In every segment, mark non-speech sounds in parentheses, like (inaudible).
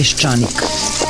Peščanik.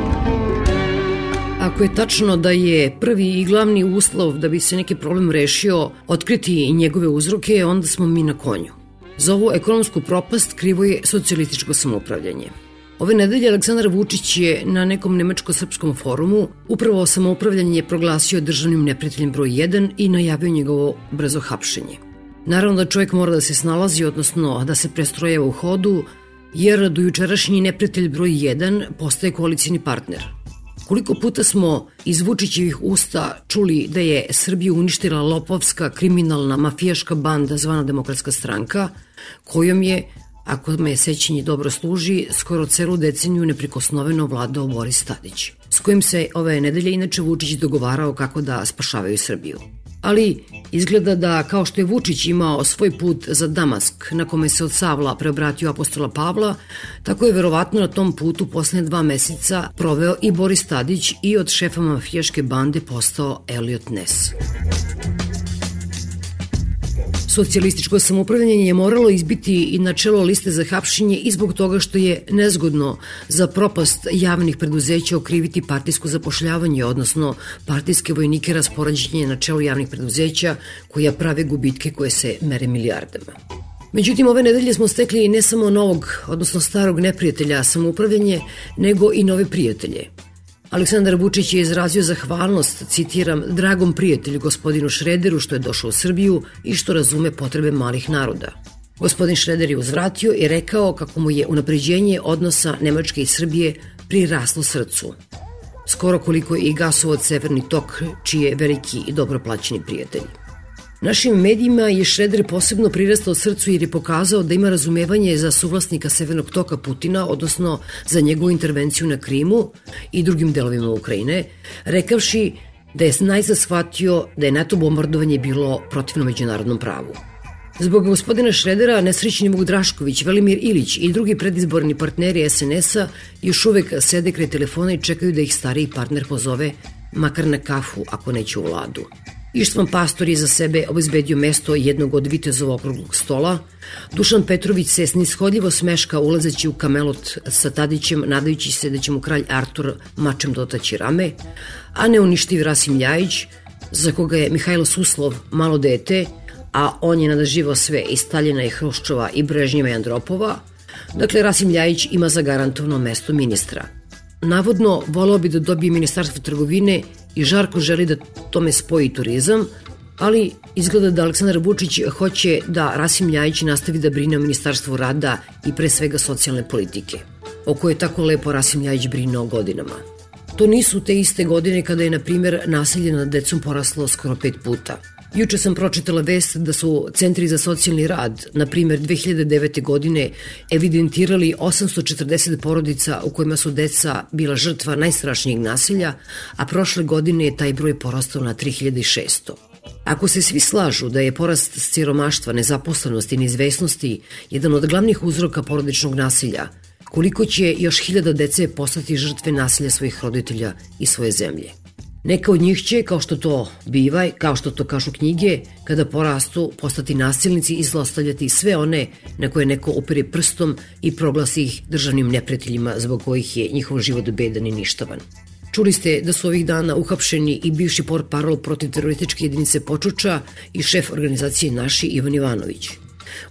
Ako je tačno da je prvi i glavni uslov da bi se neki problem rešio otkriti njegove uzroke, onda smo mi na konju. Za ovu ekonomsku propast krivo je socijalističko samoupravljanje. Ove nedelje Aleksandar Vučić je na nekom nemačko-srpskom forumu upravo samoupravljanje proglasio državnim neprijateljem broj 1 i najavio njegovo brzo hapšenje. Naravno da čovjek mora da se snalazi, odnosno da se prestrojeva u hodu, jer do jučerašnji neprijatelj broj 1 postaje koalicijni partner – Koliko puta smo iz Vučićevih usta čuli da je Srbiju uništila lopovska, kriminalna, mafijaška banda zvana Demokratska stranka, kojom je, ako me sećanje dobro služi, skoro celu deceniju neprikosnoveno vladao Boris Tadić, s kojim se ove nedelje inače Vučić dogovarao kako da spašavaju Srbiju ali izgleda da kao što je Vučić imao svoj put za Damask na kome se od Savla preobratio apostola Pavla, tako je verovatno na tom putu posle dva meseca proveo i Boris Tadić i od šefa mafijaške bande postao Elliot Ness. Socijalističko samoupravljanje je moralo izbiti i na čelo liste za hapšenje i zbog toga što je nezgodno za propast javnih preduzeća okriviti partijsko zapošljavanje, odnosno partijske vojnike raspoređenje na čelo javnih preduzeća koja prave gubitke koje se mere milijardama. Međutim, ove nedelje smo stekli ne samo novog, odnosno starog neprijatelja samoupravljanje, nego i nove prijatelje – Aleksandar Vučić je izrazio zahvalnost, citiram, dragom prijatelju gospodinu Šrederu što je došao u Srbiju i što razume potrebe malih naroda. Gospodin Šreder je uzvratio i rekao kako mu je unapređenje odnosa Nemačke i Srbije priraslo srcu. Skoro koliko je i gasovod Severni tok, čiji je veliki i dobro plaćeni prijatelj. Našim medijima je Šreder posebno prirastao srcu jer je pokazao da ima razumevanje za suvlasnika Severnog toka Putina, odnosno za njegovu intervenciju na Krimu i drugim delovima Ukrajine, rekavši da je najzad shvatio da je NATO bombardovanje bilo protivno međunarodnom pravu. Zbog gospodina Šredera, nesrećni Vuk Drašković, Velimir Ilić i drugi predizborni partneri SNS-a još uvek sede kraj telefona i čekaju da ih stariji partner pozove makar na kafu ako neće u vladu. Ištvan Pastor je za sebe obezbedio mesto jednog od vitezova okruglog stola. Dušan Petrović se snishodljivo smeška ulazeći u kamelot sa Tadićem, nadajući se da će mu kralj Artur mačem dotaći rame, a neuništiv Rasim Ljajić, za koga je Mihajlo Suslov malo dete, a on je nadaživo sve i Staljina i Hruščova i Brežnjeva i Andropova, dakle Rasim Ljajić ima zagarantovano mesto ministra. Navodno, volao bi da dobije ministarstvo trgovine i žarko želi da tome spoji turizam, ali izgleda da Aleksandar Vučić hoće da Rasim Ljajić nastavi da brine o Ministarstvu rada i pre svega socijalne politike, o kojoj tako lepo Rasim Ljajić brine o godinama. To nisu te iste godine kada je, na primjer, nasilje nad decom poraslo skoro pet puta – Juče sam pročitala vest da su Centri za socijalni rad, na primer 2009. godine, evidentirali 840 porodica u kojima su deca bila žrtva najstrašnijeg nasilja, a prošle godine je taj broj porastao na 3600. Ako se svi slažu da je porast siromaštva, nezaposlenosti i neizvesnosti jedan od glavnih uzroka porodičnog nasilja, koliko će još hiljada dece postati žrtve nasilja svojih roditelja i svoje zemlje? Neka od njih će, kao što to biva, kao što to kažu knjige, kada porastu, postati nasilnici i zlostavljati sve one na koje neko opere prstom i proglasi ih državnim neprijateljima zbog kojih je njihov život bedan i ništavan. Čuli ste da su ovih dana uhapšeni i bivši port parol protiv terorističke jedinice Počuča i šef organizacije Naši Ivan Ivanović.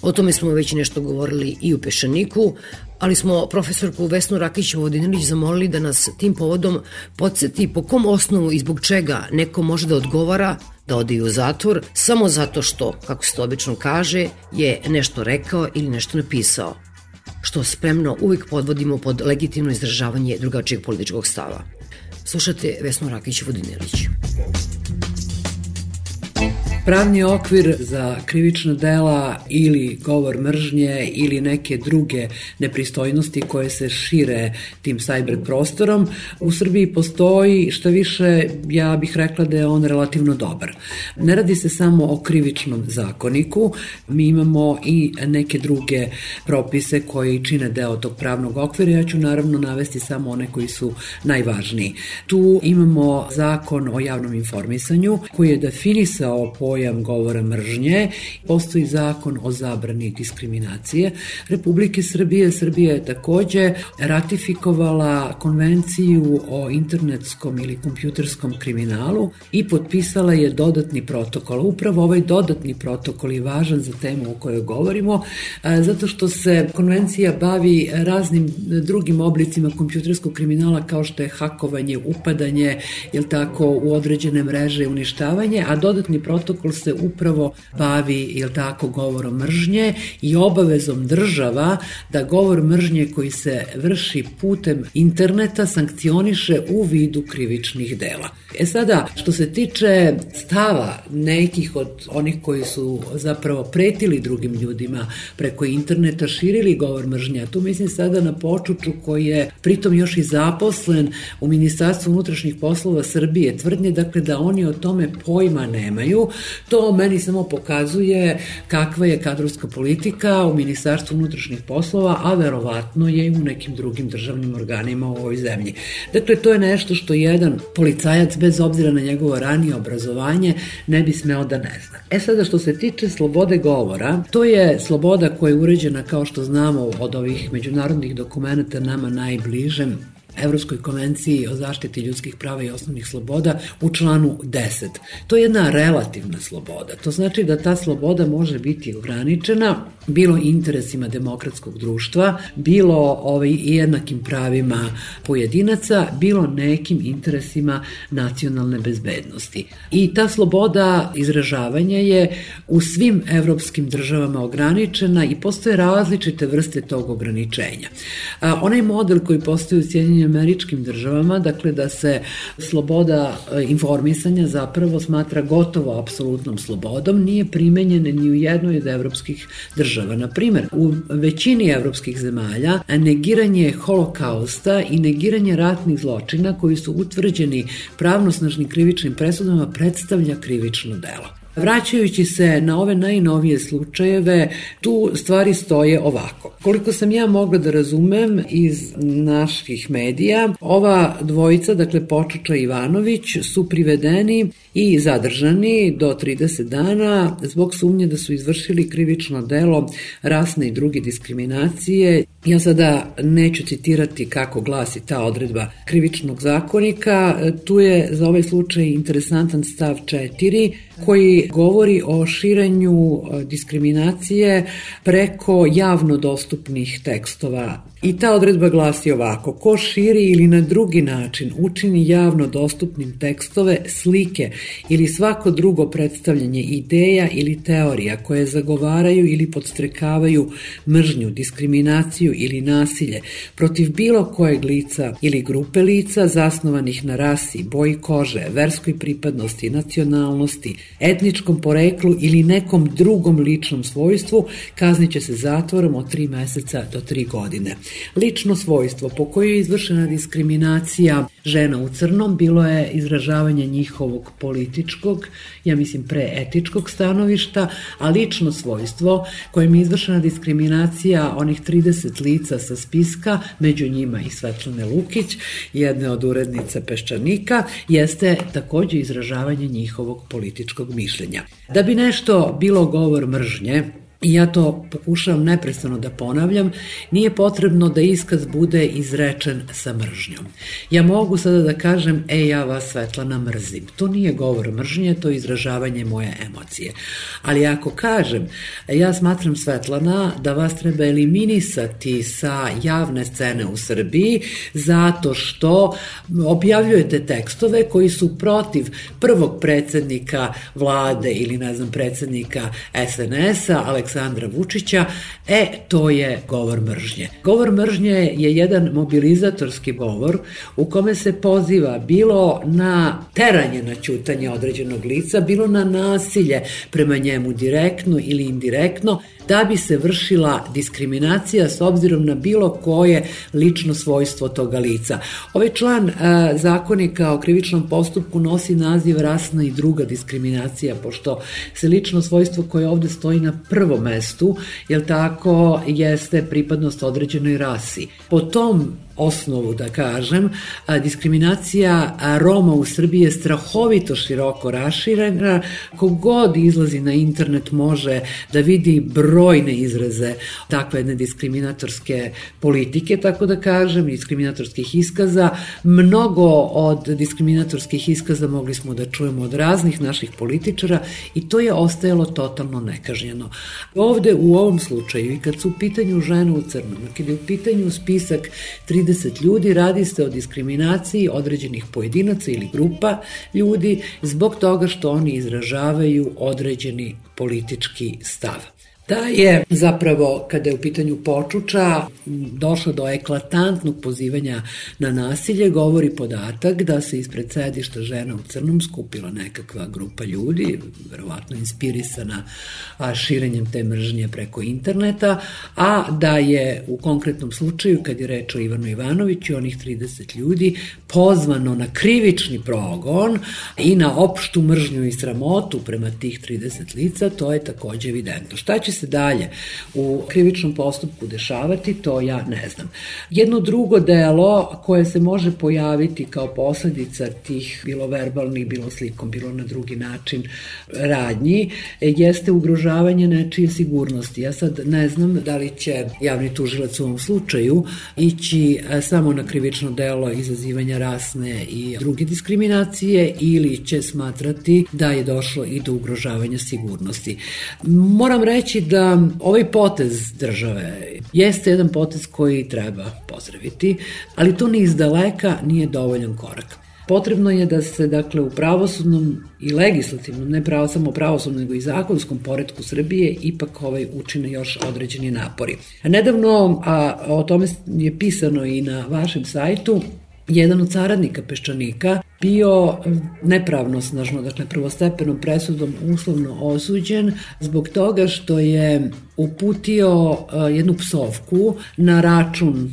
O tome smo već nešto govorili i u Pešaniku, ali smo profesorku Vesnu Rakić-Vodinilić zamolili da nas tim povodom podsjeti po kom osnovu i zbog čega neko može da odgovara da ode u zatvor samo zato što, kako se to obično kaže, je nešto rekao ili nešto napisao što spremno uvijek podvodimo pod legitimno izražavanje drugačijeg političkog stava. Slušate Vesnu Rakić-Vodinilić. Pravni okvir za krivična dela ili govor mržnje ili neke druge nepristojnosti koje se šire tim cyber prostorom u Srbiji postoji, što više ja bih rekla da je on relativno dobar. Ne radi se samo o krivičnom zakoniku, mi imamo i neke druge propise koji čine deo tog pravnog okvira, ja ću naravno navesti samo one koji su najvažniji. Tu imamo zakon o javnom informisanju koji je definisao pojam pojam govora mržnje. Postoji zakon o zabrani diskriminacije Republike Srbije. Srbija je takođe ratifikovala konvenciju o internetskom ili kompjuterskom kriminalu i potpisala je dodatni protokol. Upravo ovaj dodatni protokol je važan za temu o kojoj govorimo, zato što se konvencija bavi raznim drugim oblicima kompjuterskog kriminala kao što je hakovanje, upadanje, jel tako, u određene mreže, uništavanje, a dodatni protokol protokol se upravo bavi, jel tako, govorom mržnje i obavezom država da govor mržnje koji se vrši putem interneta sankcioniše u vidu krivičnih dela. E sada, što se tiče stava nekih od onih koji su zapravo pretili drugim ljudima preko interneta, širili govor mržnja, tu mislim sada na Počuču koji je pritom još i zaposlen u Ministarstvu unutrašnjih poslova Srbije, tvrdnje dakle da oni o tome pojma nemaju, To meni samo pokazuje kakva je kadrovska politika u Ministarstvu unutrašnjih poslova, a verovatno je i u nekim drugim državnim organima u ovoj zemlji. Dakle, to je nešto što jedan policajac, bez obzira na njegovo ranije obrazovanje, ne bi smeo da ne zna. E sada, što se tiče slobode govora, to je sloboda koja je uređena, kao što znamo, od ovih međunarodnih dokumenta nama najbližem Evropskoj konvenciji o zaštiti ljudskih prava i osnovnih sloboda u članu 10. To je jedna relativna sloboda. To znači da ta sloboda može biti ograničena bilo interesima demokratskog društva, bilo ovaj, jednakim pravima pojedinaca, bilo nekim interesima nacionalne bezbednosti. I ta sloboda izražavanja je u svim evropskim državama ograničena i postoje različite vrste tog ograničenja. A, onaj model koji postoji u Sjedinjenim američkim državama, dakle da se sloboda e, informisanja zapravo smatra gotovo apsolutnom slobodom, nije primenjena ni u jednoj od evropskih država. Na primer, u većini evropskih zemalja negiranje holokausta i negiranje ratnih zločina koji su utvrđeni pravnosnažnim krivičnim presudama predstavlja krivično delo. Vraćajući se na ove najnovije slučajeve, tu stvari stoje ovako. Koliko sam ja mogla da razumem iz naših medija, ova dvojica, dakle Počuča i Ivanović, su privedeni i zadržani do 30 dana zbog sumnje da su izvršili krivično delo rasne i druge diskriminacije. Ja sada neću citirati kako glasi ta odredba krivičnog zakonika. Tu je za ovaj slučaj interesantan stav 4 koji govori o širenju e, diskriminacije preko javno dostupnih tekstova I ta odredba glasi ovako, ko širi ili na drugi način učini javno dostupnim tekstove, slike ili svako drugo predstavljanje ideja ili teorija koje zagovaraju ili podstrekavaju mržnju, diskriminaciju ili nasilje protiv bilo kojeg lica ili grupe lica zasnovanih na rasi, boji kože, verskoj pripadnosti, nacionalnosti, etničkom poreklu ili nekom drugom ličnom svojstvu, kazniće se zatvorom od 3 meseca do 3 godine. Lično svojstvo po kojoj je izvršena diskriminacija žena u crnom bilo je izražavanje njihovog političkog, ja mislim preetičkog stanovišta, a lično svojstvo kojim je izvršena diskriminacija onih 30 lica sa spiska, među njima i Svetlane Lukić, jedne od urednica Peščanika, jeste takođe izražavanje njihovog političkog mišljenja. Da bi nešto bilo govor mržnje, i ja to pokušavam neprestano da ponavljam, nije potrebno da iskaz bude izrečen sa mržnjom. Ja mogu sada da kažem, e, ja vas Svetlana mrzim. To nije govor mržnje, to je izražavanje moje emocije. Ali ako kažem, ja smatram Svetlana da vas treba eliminisati sa javne scene u Srbiji zato što objavljujete tekstove koji su protiv prvog predsednika vlade ili ne znam predsednika SNS-a, Aleksandra Vučića, e, to je govor mržnje. Govor mržnje je jedan mobilizatorski govor u kome se poziva bilo na teranje na ćutanje određenog lica, bilo na nasilje prema njemu direktno ili indirektno, da bi se vršila diskriminacija s obzirom na bilo koje lično svojstvo toga lica. Ovaj član e, zakonika o krivičnom postupku nosi naziv rasna i druga diskriminacija, pošto se lično svojstvo koje ovde stoji na prvom mestu, jel tako, jeste pripadnost određenoj rasi. Po tom osnovu da kažem, diskriminacija Roma u Srbiji je strahovito široko raširena. Kogod izlazi na internet može da vidi brojne izraze takve jedne diskriminatorske politike, tako da kažem, diskriminatorskih iskaza. Mnogo od diskriminatorskih iskaza mogli smo da čujemo od raznih naših političara i to je ostajalo totalno nekažnjeno. Ovde u ovom slučaju i kad su u pitanju žene u crnom, kad je u pitanju spisak 30 30 ljudi, radi se o diskriminaciji određenih pojedinaca ili grupa ljudi zbog toga što oni izražavaju određeni politički stav da je zapravo, kada je u pitanju počuča, došlo do eklatantnog pozivanja na nasilje, govori podatak da se ispred sedišta žena u crnom skupila nekakva grupa ljudi, verovatno inspirisana širenjem te mržnje preko interneta, a da je u konkretnom slučaju, kad je reč o Ivanu Ivanoviću, onih 30 ljudi, pozvano na krivični progon i na opštu mržnju i sramotu prema tih 30 lica, to je takođe evidentno. Šta će se dalje u krivičnom postupku dešavati, to ja ne znam. Jedno drugo delo koje se može pojaviti kao posledica tih bilo verbalnih, bilo slikom, bilo na drugi način radnji, jeste ugrožavanje nečije sigurnosti. Ja sad ne znam da li će javni tužilac u ovom slučaju ići e, samo na krivično delo izazivanja rasne i druge diskriminacije ili će smatrati da je došlo i do ugrožavanja sigurnosti. Moram reći da ovaj potez države jeste jedan potez koji treba pozdraviti, ali to ni iz daleka nije dovoljan korak. Potrebno je da se dakle u pravosudnom i legislativnom, ne pravo samo pravosudnom, nego i zakonskom poredku Srbije ipak ovaj učine još određeni napori. Nedavno, a o tome je pisano i na vašem sajtu, jedan od saradnika Peščanika bio nepravnosnažno, dakle prvostepenom presudom uslovno osuđen zbog toga što je uputio jednu psovku na račun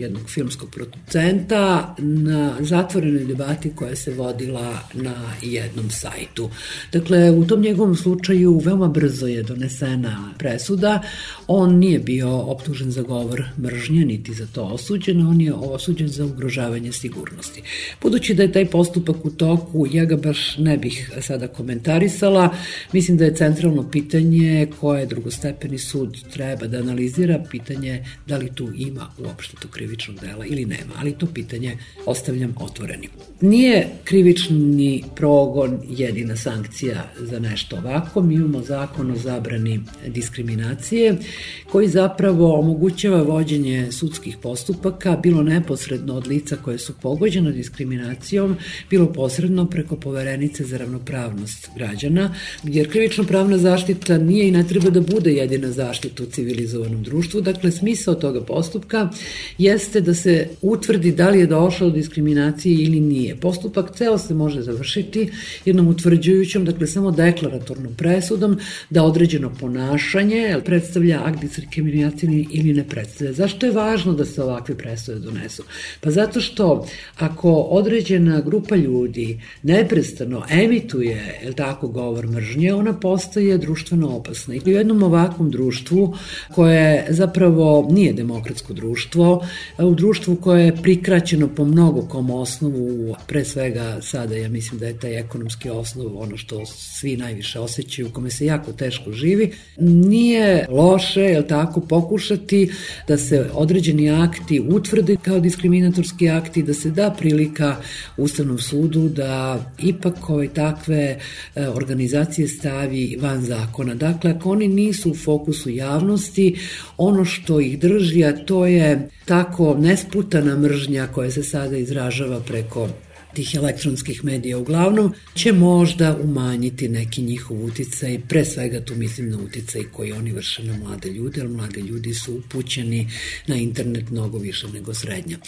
jednog filmskog producenta na zatvorenoj debati koja se vodila na jednom sajtu. Dakle, u tom njegovom slučaju veoma brzo je donesena presuda. On nije bio optužen za govor mržnje, niti za to osuđen, on je osuđen za ugrožavanje sigurnosti. Budući da je taj postupak u toku, ja ga baš ne bih sada komentarisala. Mislim da je centralno pitanje koje drugostepeni sud treba da analizira, pitanje da li tu ima uopšte to krivično krivičnog dela ili nema, ali to pitanje ostavljam otvorenim. Nije krivični progon jedina sankcija za nešto ovako, mi imamo zakon o zabrani diskriminacije koji zapravo omogućava vođenje sudskih postupaka, bilo neposredno od lica koje su pogođene diskriminacijom, bilo posredno preko poverenice za ravnopravnost građana, jer krivično pravna zaštita nije i ne treba da bude jedina zaštita u civilizovanom društvu, dakle smisao toga postupka je jeste da se utvrdi da li je došlo do diskriminacije ili nije. Postupak ceo se može završiti jednom utvrđujućom, dakle samo deklaratornom presudom da određeno ponašanje predstavlja akt diskriminacije ili ne predstavlja. Zašto je važno da se ovakve presude donesu? Pa zato što ako određena grupa ljudi neprestano emituje, je tako, govor mržnje, ona postaje društveno opasna. I u jednom ovakvom društvu koje zapravo nije demokratsko društvo, u društvu koje je prikraćeno po mnogo kom osnovu, pre svega sada ja mislim da je taj ekonomski osnov ono što svi najviše osjećaju, u kome se jako teško živi, nije loše, je tako, pokušati da se određeni akti utvrde kao diskriminatorski akti, da se da prilika Ustavnom sudu da ipak ove takve e, organizacije stavi van zakona. Dakle, ako oni nisu u fokusu javnosti, ono što ih drži, a to je tako nesputana mržnja koja se sada izražava preko tih elektronskih medija. Uglavnom, će možda umanjiti neki njihov uticaj, pre svega tu mislim na uticaj koji oni vrše na mlade ljude, jer mlade ljudi su upućeni na internet mnogo više nego srednja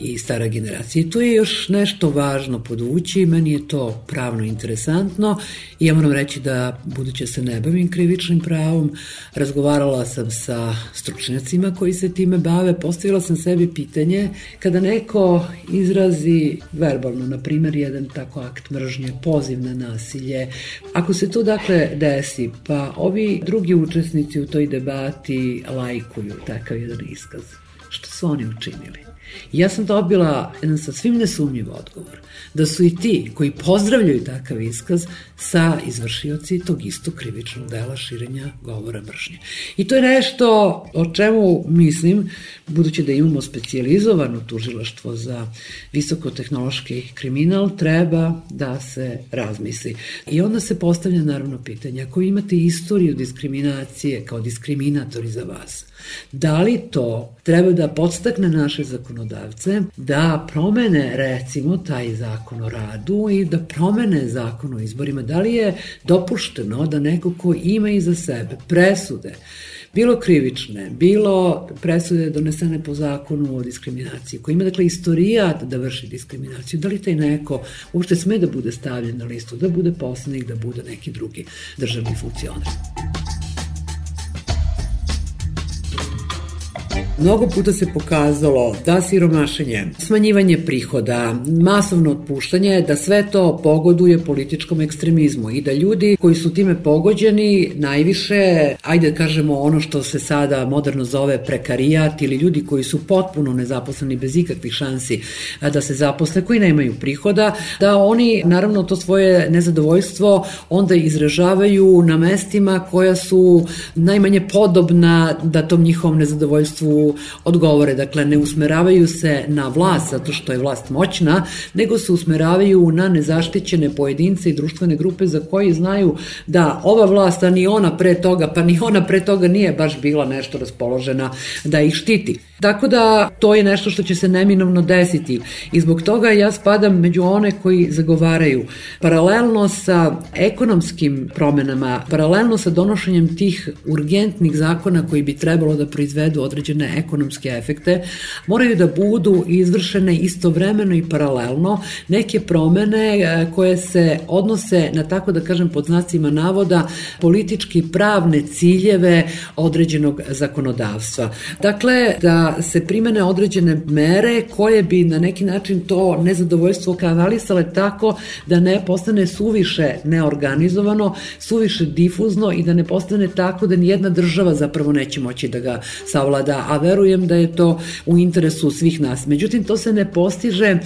i stara generacija. I tu je još nešto važno podući, meni je to pravno interesantno. I ja moram reći da, buduće se ne bavim krivičnim pravom, razgovarala sam sa stručnjacima koji se time bave, postavila sam sebi pitanje, kada neko izrazi verbalno na primer, jedan tako akt mržnje, poziv na nasilje. Ako se to dakle desi, pa ovi drugi učesnici u toj debati lajkuju takav jedan iskaz, što su oni učinili? ja sam dobila jedan sa svim nesumnjiv odgovor, da su i ti koji pozdravljaju takav iskaz sa izvršioci tog istog krivičnog dela širenja govora mržnje. I to je nešto o čemu mislim, budući da imamo specializovano tužilaštvo za visokotehnološki kriminal, treba da se razmisli. I onda se postavlja naravno pitanje, ako imate istoriju diskriminacije kao diskriminatori za vas, da li to treba da podstakne naše zakonodavce da promene recimo taj zakon o radu i da promene zakon o izborima, da li je dopušteno da neko ko ima iza sebe presude, bilo krivične, bilo presude donesene po zakonu o diskriminaciji, koji ima dakle istorijat da vrši diskriminaciju, da li taj neko uopšte sme da bude stavljen na listu, da bude poslanik, da bude neki drugi državni funkcionar. Mnogo puta se pokazalo da siromašenje, smanjivanje prihoda, masovno otpuštanje, da sve to pogoduje političkom ekstremizmu i da ljudi koji su time pogođeni najviše, ajde da kažemo ono što se sada moderno zove prekarijat ili ljudi koji su potpuno nezaposleni bez ikakvih šansi da se zaposle, koji nemaju prihoda, da oni naravno to svoje nezadovoljstvo onda izražavaju na mestima koja su najmanje podobna da tom njihovom nezadovoljstvu odgovore. Dakle, ne usmeravaju se na vlast zato što je vlast moćna, nego se usmeravaju na nezaštićene pojedince i društvene grupe za koji znaju da ova vlast, a ni ona pre toga, pa ni ona pre toga nije baš bila nešto raspoložena da ih štiti. Tako da to je nešto što će se neminovno desiti i zbog toga ja spadam među one koji zagovaraju paralelno sa ekonomskim promenama, paralelno sa donošenjem tih urgentnih zakona koji bi trebalo da proizvedu određene ekonomske efekte, moraju da budu izvršene istovremeno i paralelno neke promene e, koje se odnose na tako da kažem pod znacima navoda politički pravne ciljeve određenog zakonodavstva. Dakle, da se primene određene mere koje bi na neki način to nezadovoljstvo kanalisale tako da ne postane suviše neorganizovano, suviše difuzno i da ne postane tako da nijedna država zapravo neće moći da ga savlada, a verujem da je to u interesu svih nas. Međutim, to se ne postiže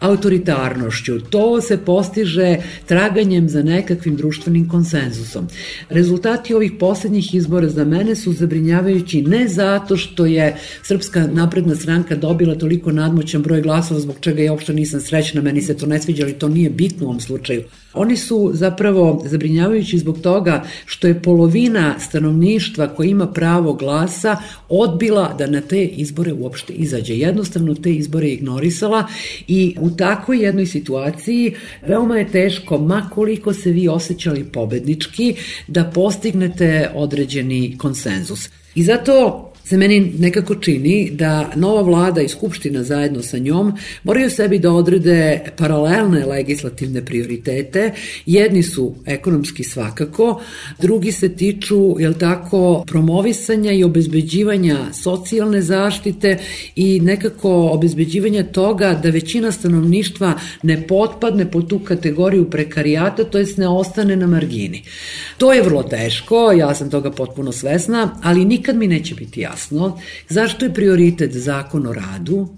autoritarnošću, to se postiže traganjem za nekakvim društvenim konsenzusom. Rezultati ovih poslednjih izbora za mene su zabrinjavajući ne zato što je Srpska Srpska napredna stranka dobila toliko nadmoćan broj glasova zbog čega ja uopšte nisam srećna, meni se to ne sviđa, ali to nije bitno u ovom slučaju. Oni su zapravo zabrinjavajući zbog toga što je polovina stanovništva koja ima pravo glasa odbila da na te izbore uopšte izađe. Jednostavno te izbore ignorisala i u takvoj jednoj situaciji veoma je teško, makoliko se vi osjećali pobednički, da postignete određeni konsenzus. I zato se meni nekako čini da nova vlada i skupština zajedno sa njom moraju sebi da odrede paralelne legislativne prioritete. Jedni su ekonomski svakako, drugi se tiču, jel tako, promovisanja i obezbeđivanja socijalne zaštite i nekako obezbeđivanja toga da većina stanovništva ne potpadne po tu kategoriju prekarijata, to jest ne ostane na margini. To je vrlo teško, ja sam toga potpuno svesna, ali nikad mi neće biti jasno jasno zašto je prioritet zakon o radu,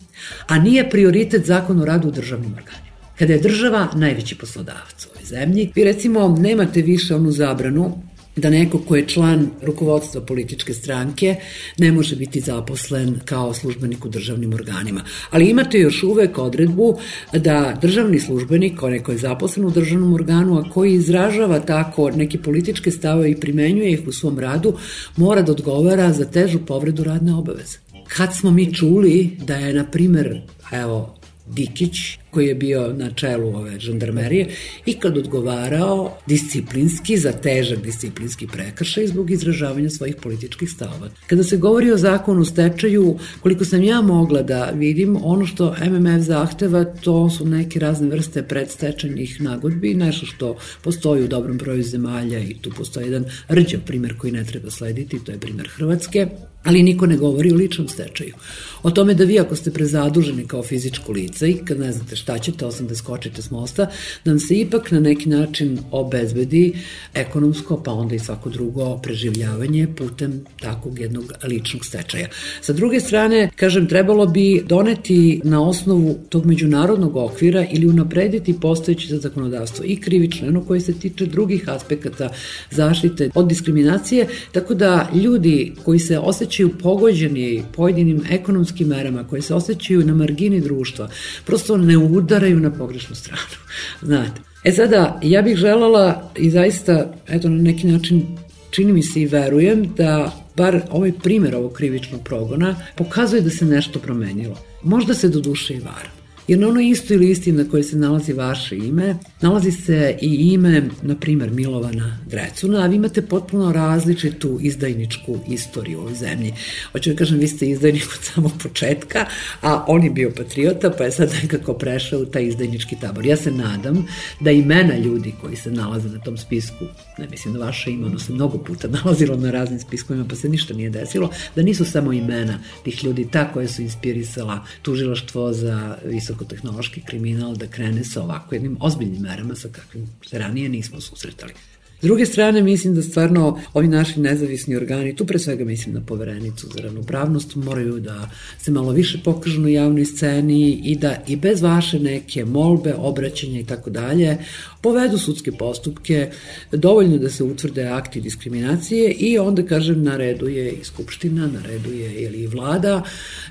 a nije prioritet zakon o radu u državnim organima. Kada je država najveći poslodavac u ovoj zemlji, vi recimo nemate više onu zabranu da neko ko je član rukovodstva političke stranke ne može biti zaposlen kao službenik u državnim organima. Ali imate još uvek odredbu da državni službenik, onaj ko je zaposlen u državnom organu, a koji izražava tako neke političke stave i primenjuje ih u svom radu, mora da odgovara za težu povredu radne obaveze. Kad smo mi čuli da je, na primer, evo, Dikić, koji je bio na čelu ove žandarmerije, i kad odgovarao disciplinski za težak disciplinski prekršaj zbog izražavanja svojih političkih stavova. Kada se govori o zakonu stečaju, koliko sam ja mogla da vidim, ono što MMF zahteva, to su neke razne vrste predstečajnih nagodbi, nešto što postoji u dobrom broju zemalja i tu postoji jedan rđav primer koji ne treba slediti, to je primer Hrvatske, ali niko ne govori o ličnom stečaju. O tome da vi ako ste prezaduženi kao fizičko lice i kad ne znate šta ćete, osim da skočite s mosta, da vam se ipak na neki način obezbedi ekonomsko, pa onda i svako drugo preživljavanje putem takvog jednog ličnog stečaja. Sa druge strane, kažem, trebalo bi doneti na osnovu tog međunarodnog okvira ili unaprediti postojeće za zakonodavstvo i krivično, ono koje se tiče drugih aspekata zaštite od diskriminacije, tako da ljudi koji se osjećaju pogođeni pojedinim ekonomskim merama, koji se osjećaju na margini društva, prosto ne udaraju na pogrešnu stranu. (laughs) Znate. E sada, ja bih želala i zaista, eto, na neki način čini mi se i verujem da bar ovaj primer ovog krivičnog progona pokazuje da se nešto promenilo. Možda se do duše i vara. Jer na onoj istoj listi na kojoj se nalazi vaše ime, nalazi se i ime, na primer, Milovana Drecuna, a vi imate potpuno različitu izdajničku istoriju u ovoj zemlji. Hoću da kažem, vi ste izdajnik od samog početka, a on je bio patriota, pa je sad nekako prešao u taj izdajnički tabor. Ja se nadam da imena ljudi koji se nalaze na tom spisku, ne mislim da vaše ime, ono se mnogo puta (laughs) nalazilo na raznim spiskovima, pa se ništa nije desilo, da nisu samo imena tih ljudi ta koje su inspirisala tužilaštvo za visok visokotehnološki kriminal da krene sa ovako jednim ozbiljnim merama sa kakvim se ranije nismo susretali. S druge strane, mislim da stvarno ovi naši nezavisni organi, tu pre svega mislim na poverenicu za ravnopravnost, moraju da se malo više pokažu na javnoj sceni i da i bez vaše neke molbe, obraćanja i tako dalje, povedu sudske postupke, dovoljno da se utvrde akti diskriminacije i onda, kažem, na redu je i Skupština, na redu je ili vlada,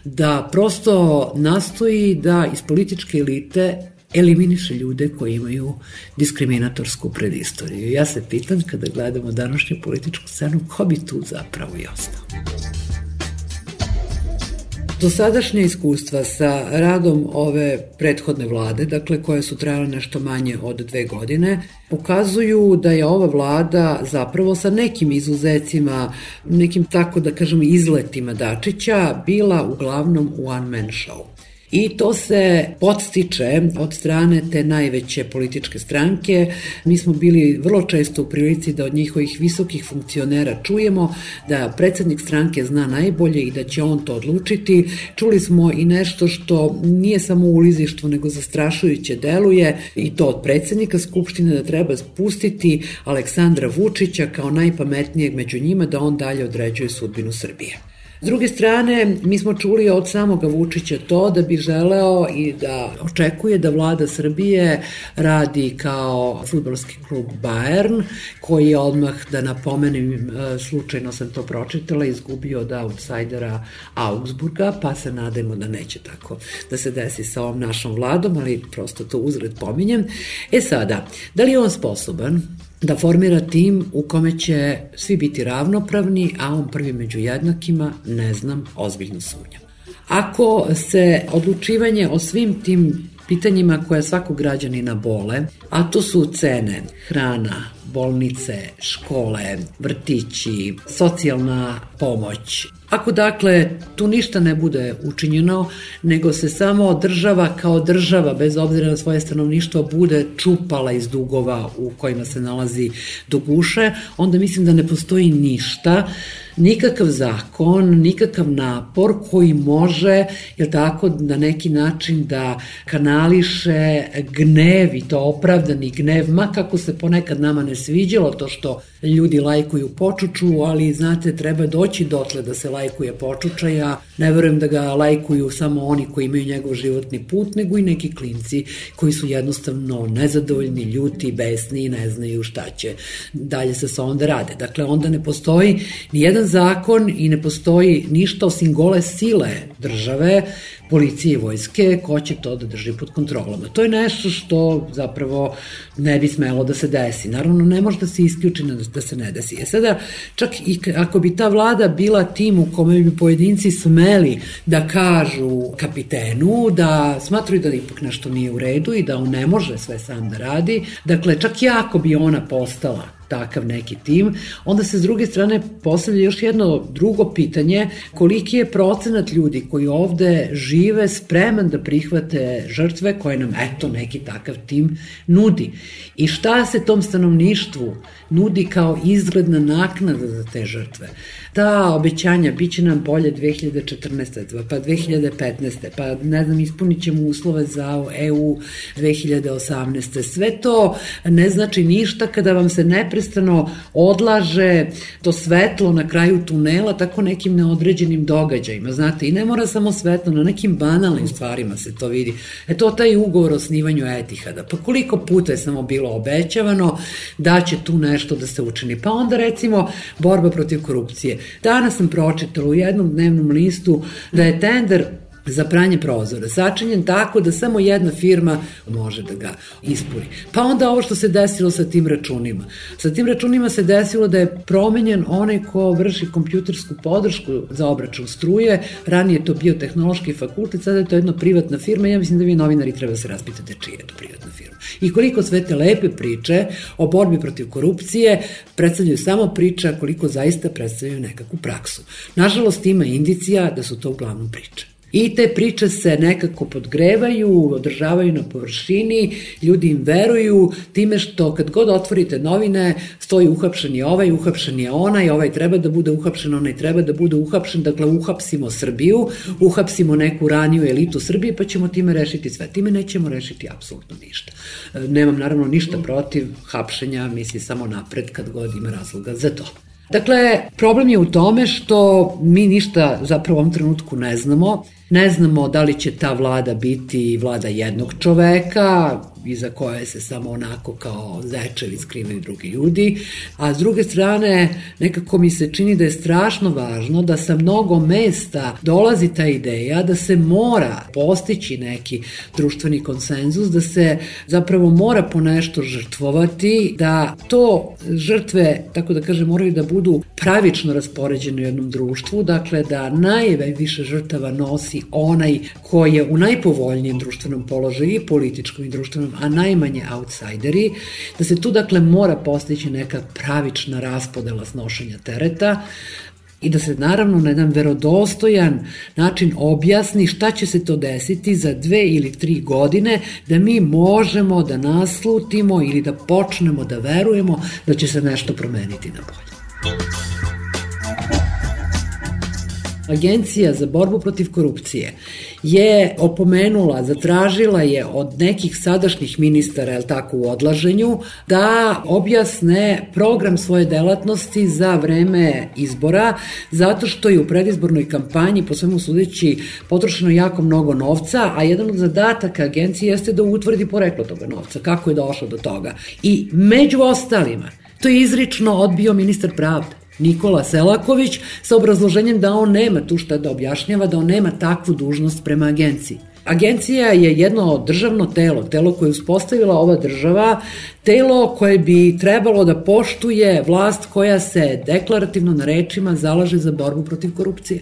da prosto nastoji da iz političke elite eliminiše ljude koji imaju diskriminatorsku predistoriju. Ja se pitam kada gledamo današnju političku scenu, ko bi tu zapravo i ostao? Dosadašnje iskustva sa radom ove prethodne vlade, dakle koje su trajale nešto manje od dve godine, pokazuju da je ova vlada zapravo sa nekim izuzecima, nekim tako da kažemo izletima Dačića, bila uglavnom one man show. I to se podstiče od strane te najveće političke stranke. Mi smo bili vrlo često u prilici da od njihovih visokih funkcionera čujemo da predsednik stranke zna najbolje i da će on to odlučiti. Čuli smo i nešto što nije samo ulizištvo nego zastrašujuće deluje i to od predsednika Skupštine da treba spustiti Aleksandra Vučića kao najpametnijeg među njima da on dalje određuje sudbinu Srbije. S druge strane, mi smo čuli od samoga Vučića to da bi želeo i da očekuje da vlada Srbije radi kao futbolski klub Bayern, koji je odmah, da napomenem, e, slučajno sam to pročitala, izgubio od outsidera Augsburga, pa se nadajmo da neće tako da se desi sa ovom našom vladom, ali prosto to uzred pominjem. E sada, da li je on sposoban da formira tim u kome će svi biti ravnopravni, a on prvi među jednakima, ne znam, ozbiljno sumnjam. Ako se odlučivanje o svim tim pitanjima koja svakog građanina bole, a to su cene, hrana, bolnice, škole, vrtići, socijalna pomoć, Ako dakle tu ništa ne bude učinjeno, nego se samo država kao država, bez obzira na svoje stanovništvo, bude čupala iz dugova u kojima se nalazi do guše, onda mislim da ne postoji ništa nikakav zakon, nikakav napor koji može, je tako, na neki način da kanali kanališe gnev i to opravdani gnev, ma kako se ponekad nama ne sviđalo to što ljudi lajkuju počuču, ali znate, treba doći dotle da se lajkuje počuča. Ja ne verujem da ga lajkuju samo oni koji imaju njegov životni put, nego i neki klinci koji su jednostavno nezadovoljni, ljuti, besni i ne znaju šta će dalje sa sobom da rade. Dakle, onda ne postoji ni jedan zakon i ne postoji ništa osim gole sile države policije i vojske, ko će to da drži pod kontrolom. A to je nešto što zapravo ne bi smelo da se desi. Naravno, ne može da se isključi da se ne desi. E sada, čak i ako bi ta vlada bila tim u kome bi pojedinci smeli da kažu kapitenu da smatruju da ipak nešto nije u redu i da on ne može sve sam da radi, dakle, čak i ako bi ona postala takav neki tim, onda se s druge strane postavlja još jedno drugo pitanje, koliki je procenat ljudi koji ovde žive spreman da prihvate žrtve koje nam eto neki takav tim nudi. I šta se tom stanovništvu nudi kao izgledna naknada za te žrtve. Ta obećanja bit će nam bolje 2014. pa 2015. pa ne znam, ispunit ćemo uslove za EU 2018. Sve to ne znači ništa kada vam se neprestano odlaže to svetlo na kraju tunela tako nekim neodređenim događajima, znate, i ne mora samo svetlo, na nekim banalnim stvarima se to vidi. E to taj ugovor o snivanju Etihada, pa koliko puta je samo bilo obećavano da će tu nešto da se učini. Pa onda recimo borba protiv korupcije. Danas sam pročitala u jednom dnevnom listu da je tender za pranje prozora, sačinjen tako da samo jedna firma može da ga ispuni. Pa onda ovo što se desilo sa tim računima. Sa tim računima se desilo da je promenjen onaj ko vrši kompjutersku podršku za obračun struje, ranije to bio tehnološki fakultet, sada je to jedna privatna firma, ja mislim da vi novinari treba da se raspitate čija je to privatna firma. I koliko sve te lepe priče o borbi protiv korupcije predstavljaju samo priča, koliko zaista predstavljaju nekakvu praksu. Nažalost ima indicija da su to uglavnom priče. I te priče se nekako podgrevaju, održavaju na površini, ljudi im veruju time što kad god otvorite novine stoji uhapšen je ovaj, uhapšen je onaj, ovaj treba da bude uhapšen, onaj treba da bude uhapšen, dakle uhapsimo Srbiju, uhapsimo neku raniju elitu Srbije pa ćemo time rešiti sve. Time nećemo rešiti apsolutno ništa. E, nemam naravno ništa protiv hapšenja, misli samo napred kad god ima razloga za to. Dakle, problem je u tome što mi ništa zapravo u ovom trenutku ne znamo. Ne znamo da li će ta vlada biti vlada jednog čoveka, iza koje se samo onako kao zečevi skrivaju drugi ljudi, a s druge strane nekako mi se čini da je strašno važno da sa mnogo mesta dolazi ta ideja da se mora postići neki društveni konsenzus, da se zapravo mora po nešto žrtvovati, da to žrtve, tako da kažem, moraju da budu pravično raspoređene u jednom društvu, dakle da najviše žrtava nosi onaj koji je u najpovoljnijem društvenom položaju i političkom i društvenom a najmanje outsideri, da se tu dakle mora postići neka pravična raspodela snošenja tereta, i da se naravno na jedan verodostojan način objasni šta će se to desiti za dve ili tri godine da mi možemo da naslutimo ili da počnemo da verujemo da će se nešto promeniti na bolje. Agencija za borbu protiv korupcije je opomenula, zatražila je od nekih sadašnjih ministara, je tako, u odlaženju, da objasne program svoje delatnosti za vreme izbora, zato što je u predizbornoj kampanji, po svemu sudeći, potrošeno jako mnogo novca, a jedan od zadataka agencije jeste da utvrdi poreklo toga novca, kako je došlo do toga. I među ostalima, to je izrično odbio ministar pravde. Nikola Selaković sa obrazloženjem da on nema tu šta da objašnjava, da on nema takvu dužnost prema agenciji. Agencija je jedno državno telo, telo koje je uspostavila ova država, telo koje bi trebalo da poštuje vlast koja se deklarativno na rečima zalaže za borbu protiv korupcije.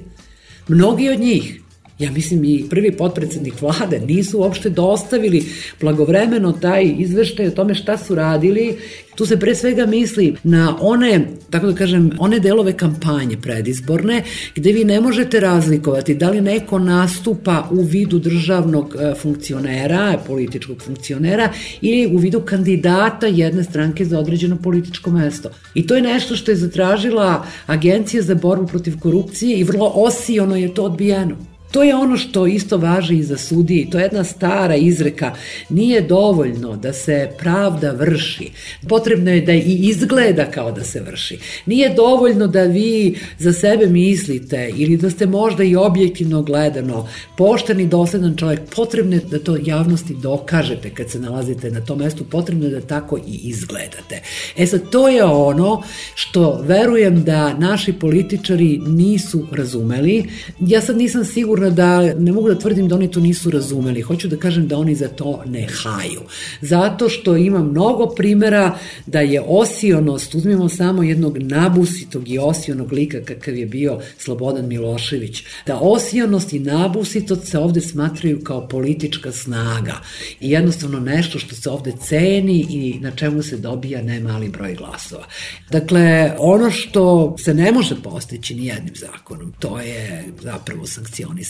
Mnogi od njih ja mislim i prvi potpredsednik vlade nisu uopšte dostavili blagovremeno taj izveštaj o tome šta su radili. Tu se pre svega misli na one, tako da kažem, one delove kampanje predizborne gde vi ne možete razlikovati da li neko nastupa u vidu državnog e, funkcionera, političkog funkcionera ili u vidu kandidata jedne stranke za određeno političko mesto. I to je nešto što je zatražila Agencija za borbu protiv korupcije i vrlo osijono je to odbijeno. To je ono što isto važi i za sudiji. To je jedna stara izreka. Nije dovoljno da se pravda vrši. Potrebno je da i izgleda kao da se vrši. Nije dovoljno da vi za sebe mislite ili da ste možda i objektivno gledano pošten i dosledan čovjek. Potrebno je da to javnosti dokažete kad se nalazite na tom mestu. Potrebno je da tako i izgledate. E sad, to je ono što verujem da naši političari nisu razumeli. Ja sad nisam sigurna da, ne mogu da tvrdim da oni to nisu razumeli. Hoću da kažem da oni za to ne haju. Zato što ima mnogo primera da je osionost, uzmimo samo jednog nabusitog i osionog lika kakav je bio Slobodan Milošević, da osionost i nabusitost se ovde smatraju kao politička snaga i jednostavno nešto što se ovde ceni i na čemu se dobija nemali broj glasova. Dakle, ono što se ne može postići ni jednim zakonom, to je zapravo sankcionisanje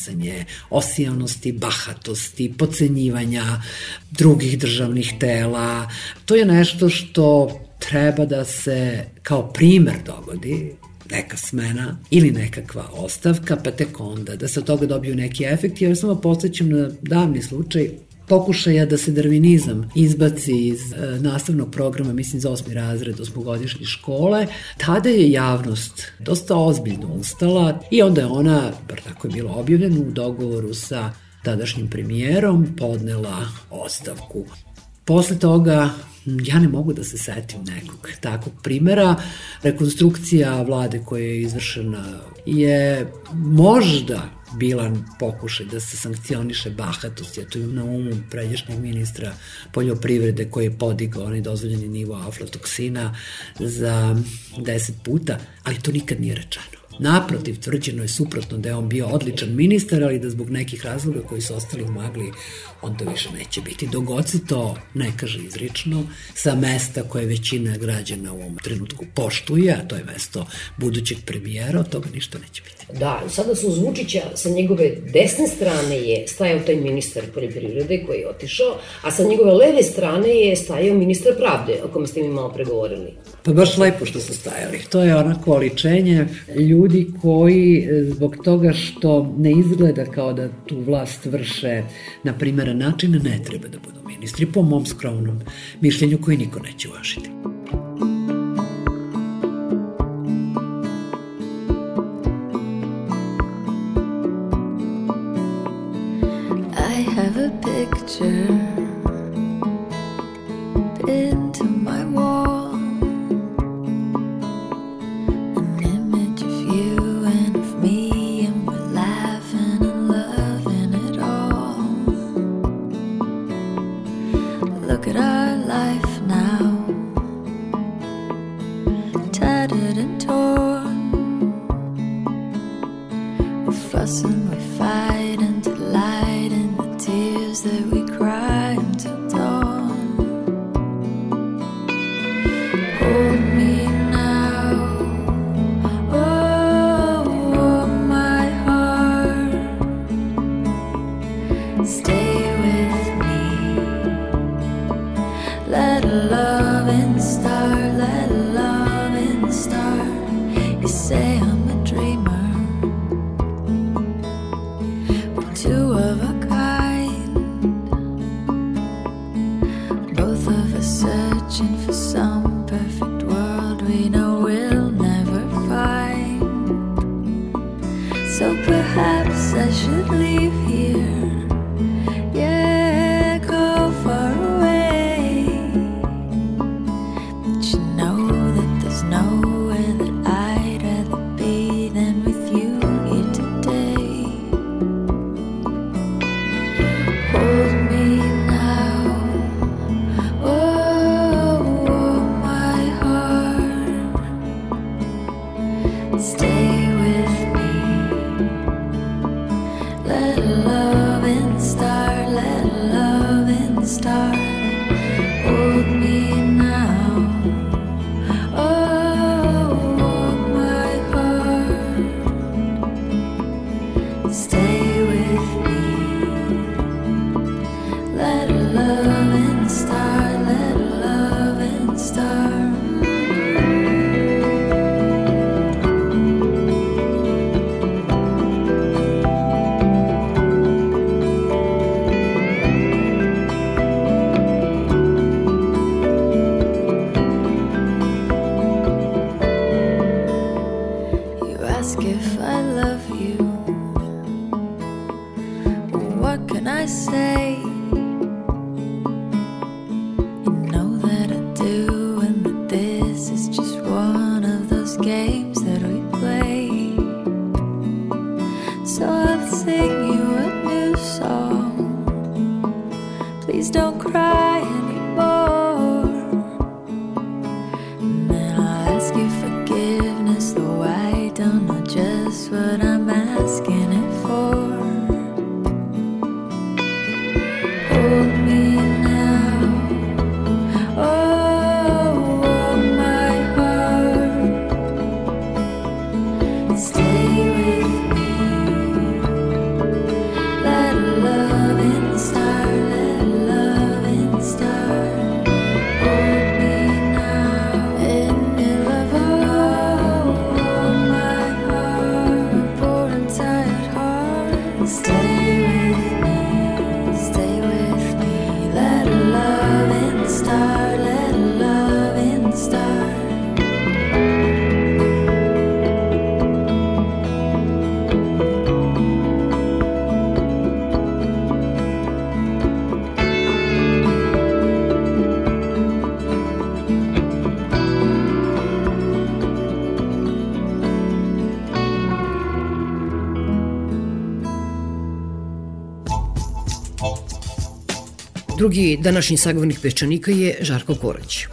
osijanosti, bahatosti, pocenjivanja drugih državnih tela. To je nešto što treba da se kao primer dogodi neka smena ili nekakva ostavka, pa tek onda da se od toga dobiju neki efekti. Ja samo podsjećam na davni slučaj pokušaja da se darvinizam izbaci iz e, nastavnog programa, mislim za osmi razred osmogodišnje škole, tada je javnost dosta ozbiljno ustala i onda je ona, bar tako je bilo objavljeno, u dogovoru sa tadašnjim premijerom podnela ostavku. Posle toga ja ne mogu da se setim nekog takvog primera. Rekonstrukcija vlade koja je izvršena je možda bila pokušaj da se sankcioniše bahatost, ja tu imam na umu pređešnjeg ministra poljoprivrede koji je podigao onaj dozvoljeni nivo aflatoksina za 10 puta, ali to nikad nije rečeno. Naprotiv, tvrđeno je suprotno da je on bio odličan ministar, ali da zbog nekih razloga koji su ostali u magli on to više neće biti. Dogod se to ne kaže izrično, sa mesta koje većina građana u ovom trenutku poštuje, a to je mesto budućeg premijera, od toga ništa neće biti. Da, sada su Vučića sa njegove desne strane je stajao taj ministar poljoprivrede koji je otišao, a sa njegove leve strane je stajao ministar pravde, o kome ste mi malo pregovorili. Pa baš lepo što su stajali. To je onako oličenje ljudi koji e, zbog toga što ne izgleda kao da tu vlast vrše na primeran način ne treba da budu ministri po mom skromnom mišljenju koji niko neće uvažiti. 谢。Drugi današnji sagovornik Peščanika je Žarko Korać.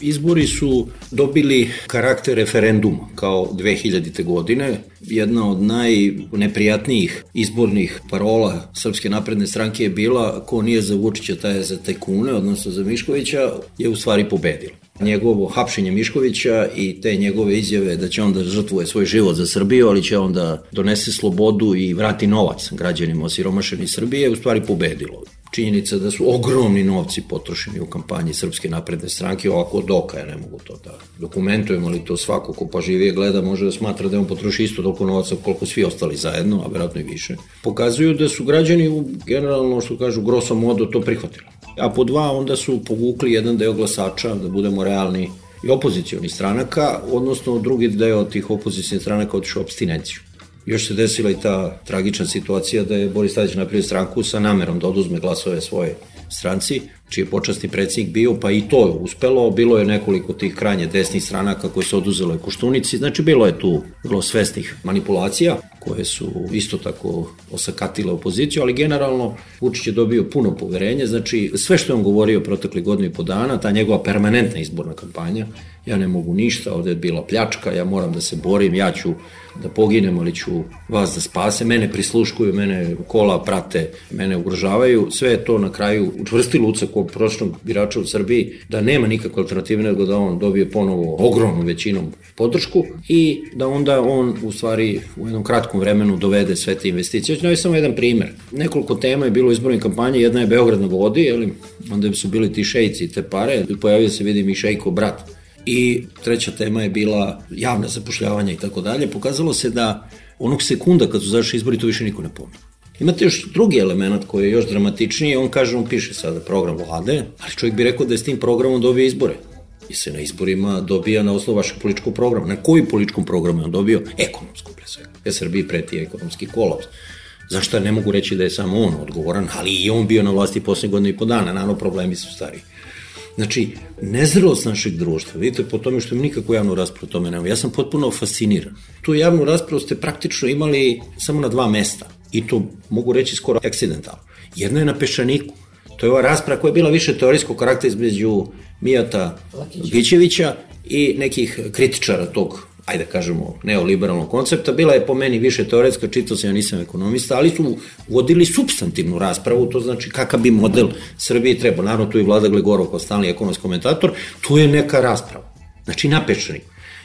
Izbori su dobili karakter referenduma kao 2000. godine. Jedna od najneprijatnijih izbornih parola Srpske napredne stranke je bila ko nije za Vučića, taj je za tajkune, odnosno za Miškovića, je u stvari pobedila njegovo hapšenje Miškovića i te njegove izjave da će on da žrtvuje svoj život za Srbiju, ali će on da donese slobodu i vrati novac građanima osiromašeni Srbije, u stvari pobedilo činjenica da su ogromni novci potrošeni u kampanji Srpske napredne stranke, ovako doka ja ne mogu to da dokumentujem, ali to svako ko pa živije gleda može da smatra da on potroši isto toliko novaca koliko svi ostali zajedno, a verovatno i više. Pokazuju da su građani u generalno, što kažu, grosso modo to prihvatili. A po dva onda su povukli jedan deo glasača, da budemo realni, i opozicioni stranaka, odnosno drugi deo tih opozicijalnih stranaka otišao abstinenciju. Još se desila i ta tragična situacija da je Boris Tadić napravio stranku sa namerom da oduzme glasove svoje stranci, čiji je počasni predsjednik bio, pa i to je uspelo, bilo je nekoliko tih kranje desnih stranaka koje su oduzele Koštunici, znači bilo je tu bilo svesnih manipulacija koje su isto tako osakatile opoziciju, ali generalno Vučić je dobio puno poverenja, znači sve što je on govorio protekli godinu i po dana, ta njegova permanentna izborna kampanja, ja ne mogu ništa, ovde je bila pljačka, ja moram da se borim, ja ću da poginem, ali ću vas da spase, mene prisluškuju, mene kola prate, mene ugrožavaju, sve je to na kraju učvrstilo ucak u prošlom birača u Srbiji, da nema nikakve alternative nego da on dobije ponovo ogromnu većinom podršku i da onda on u stvari u jednom kratkom vremenu dovede sve te investicije. Znači, samo jedan primer. Nekoliko tema je bilo u izbornoj kampanji, jedna je Beograd na vodi, jeli, onda su bili ti šejci te pare, pojavio se, vidim, i šejko brat I treća tema je bila javna zapošljavanja i tako dalje. Pokazalo se da onog sekunda kad su zašli izbori to više niko ne pomne. Imate još drugi element koji je još dramatičniji, on kaže, on piše sada program vlade, ali čovjek bi rekao da je s tim programom dobio izbore. I se na izborima dobija na osnovu vašeg političkog programa. Na koji političkom programu je on dobio? Ekonomsku, pre svega. Je Srbiji preti ekonomski kolaps. Zašto ne mogu reći da je samo on odgovoran, ali i on bio na vlasti posle godine i po dana, naravno problemi su stariji. Znači, nezrelost našeg društva, vidite po tome što im nikakvu javnu raspravu o tome nema. Ja sam potpuno fasciniran. Tu javnu raspravu ste praktično imali samo na dva mesta. I to mogu reći skoro eksidentalno. Jedna je na Pešaniku. To je ova rasprava koja je bila više teorijskog karaktera između Mijata Gićevića i nekih kritičara tog ajde da kažemo, neoliberalnog koncepta, bila je po meni više teoretska, čitao sam, ja nisam ekonomista, ali su vodili substantivnu raspravu, to znači kakav bi model Srbije trebao. Naravno, tu je Vlada Glegorov kao stalni ekonomski komentator, tu je neka rasprava. Znači, napečenik.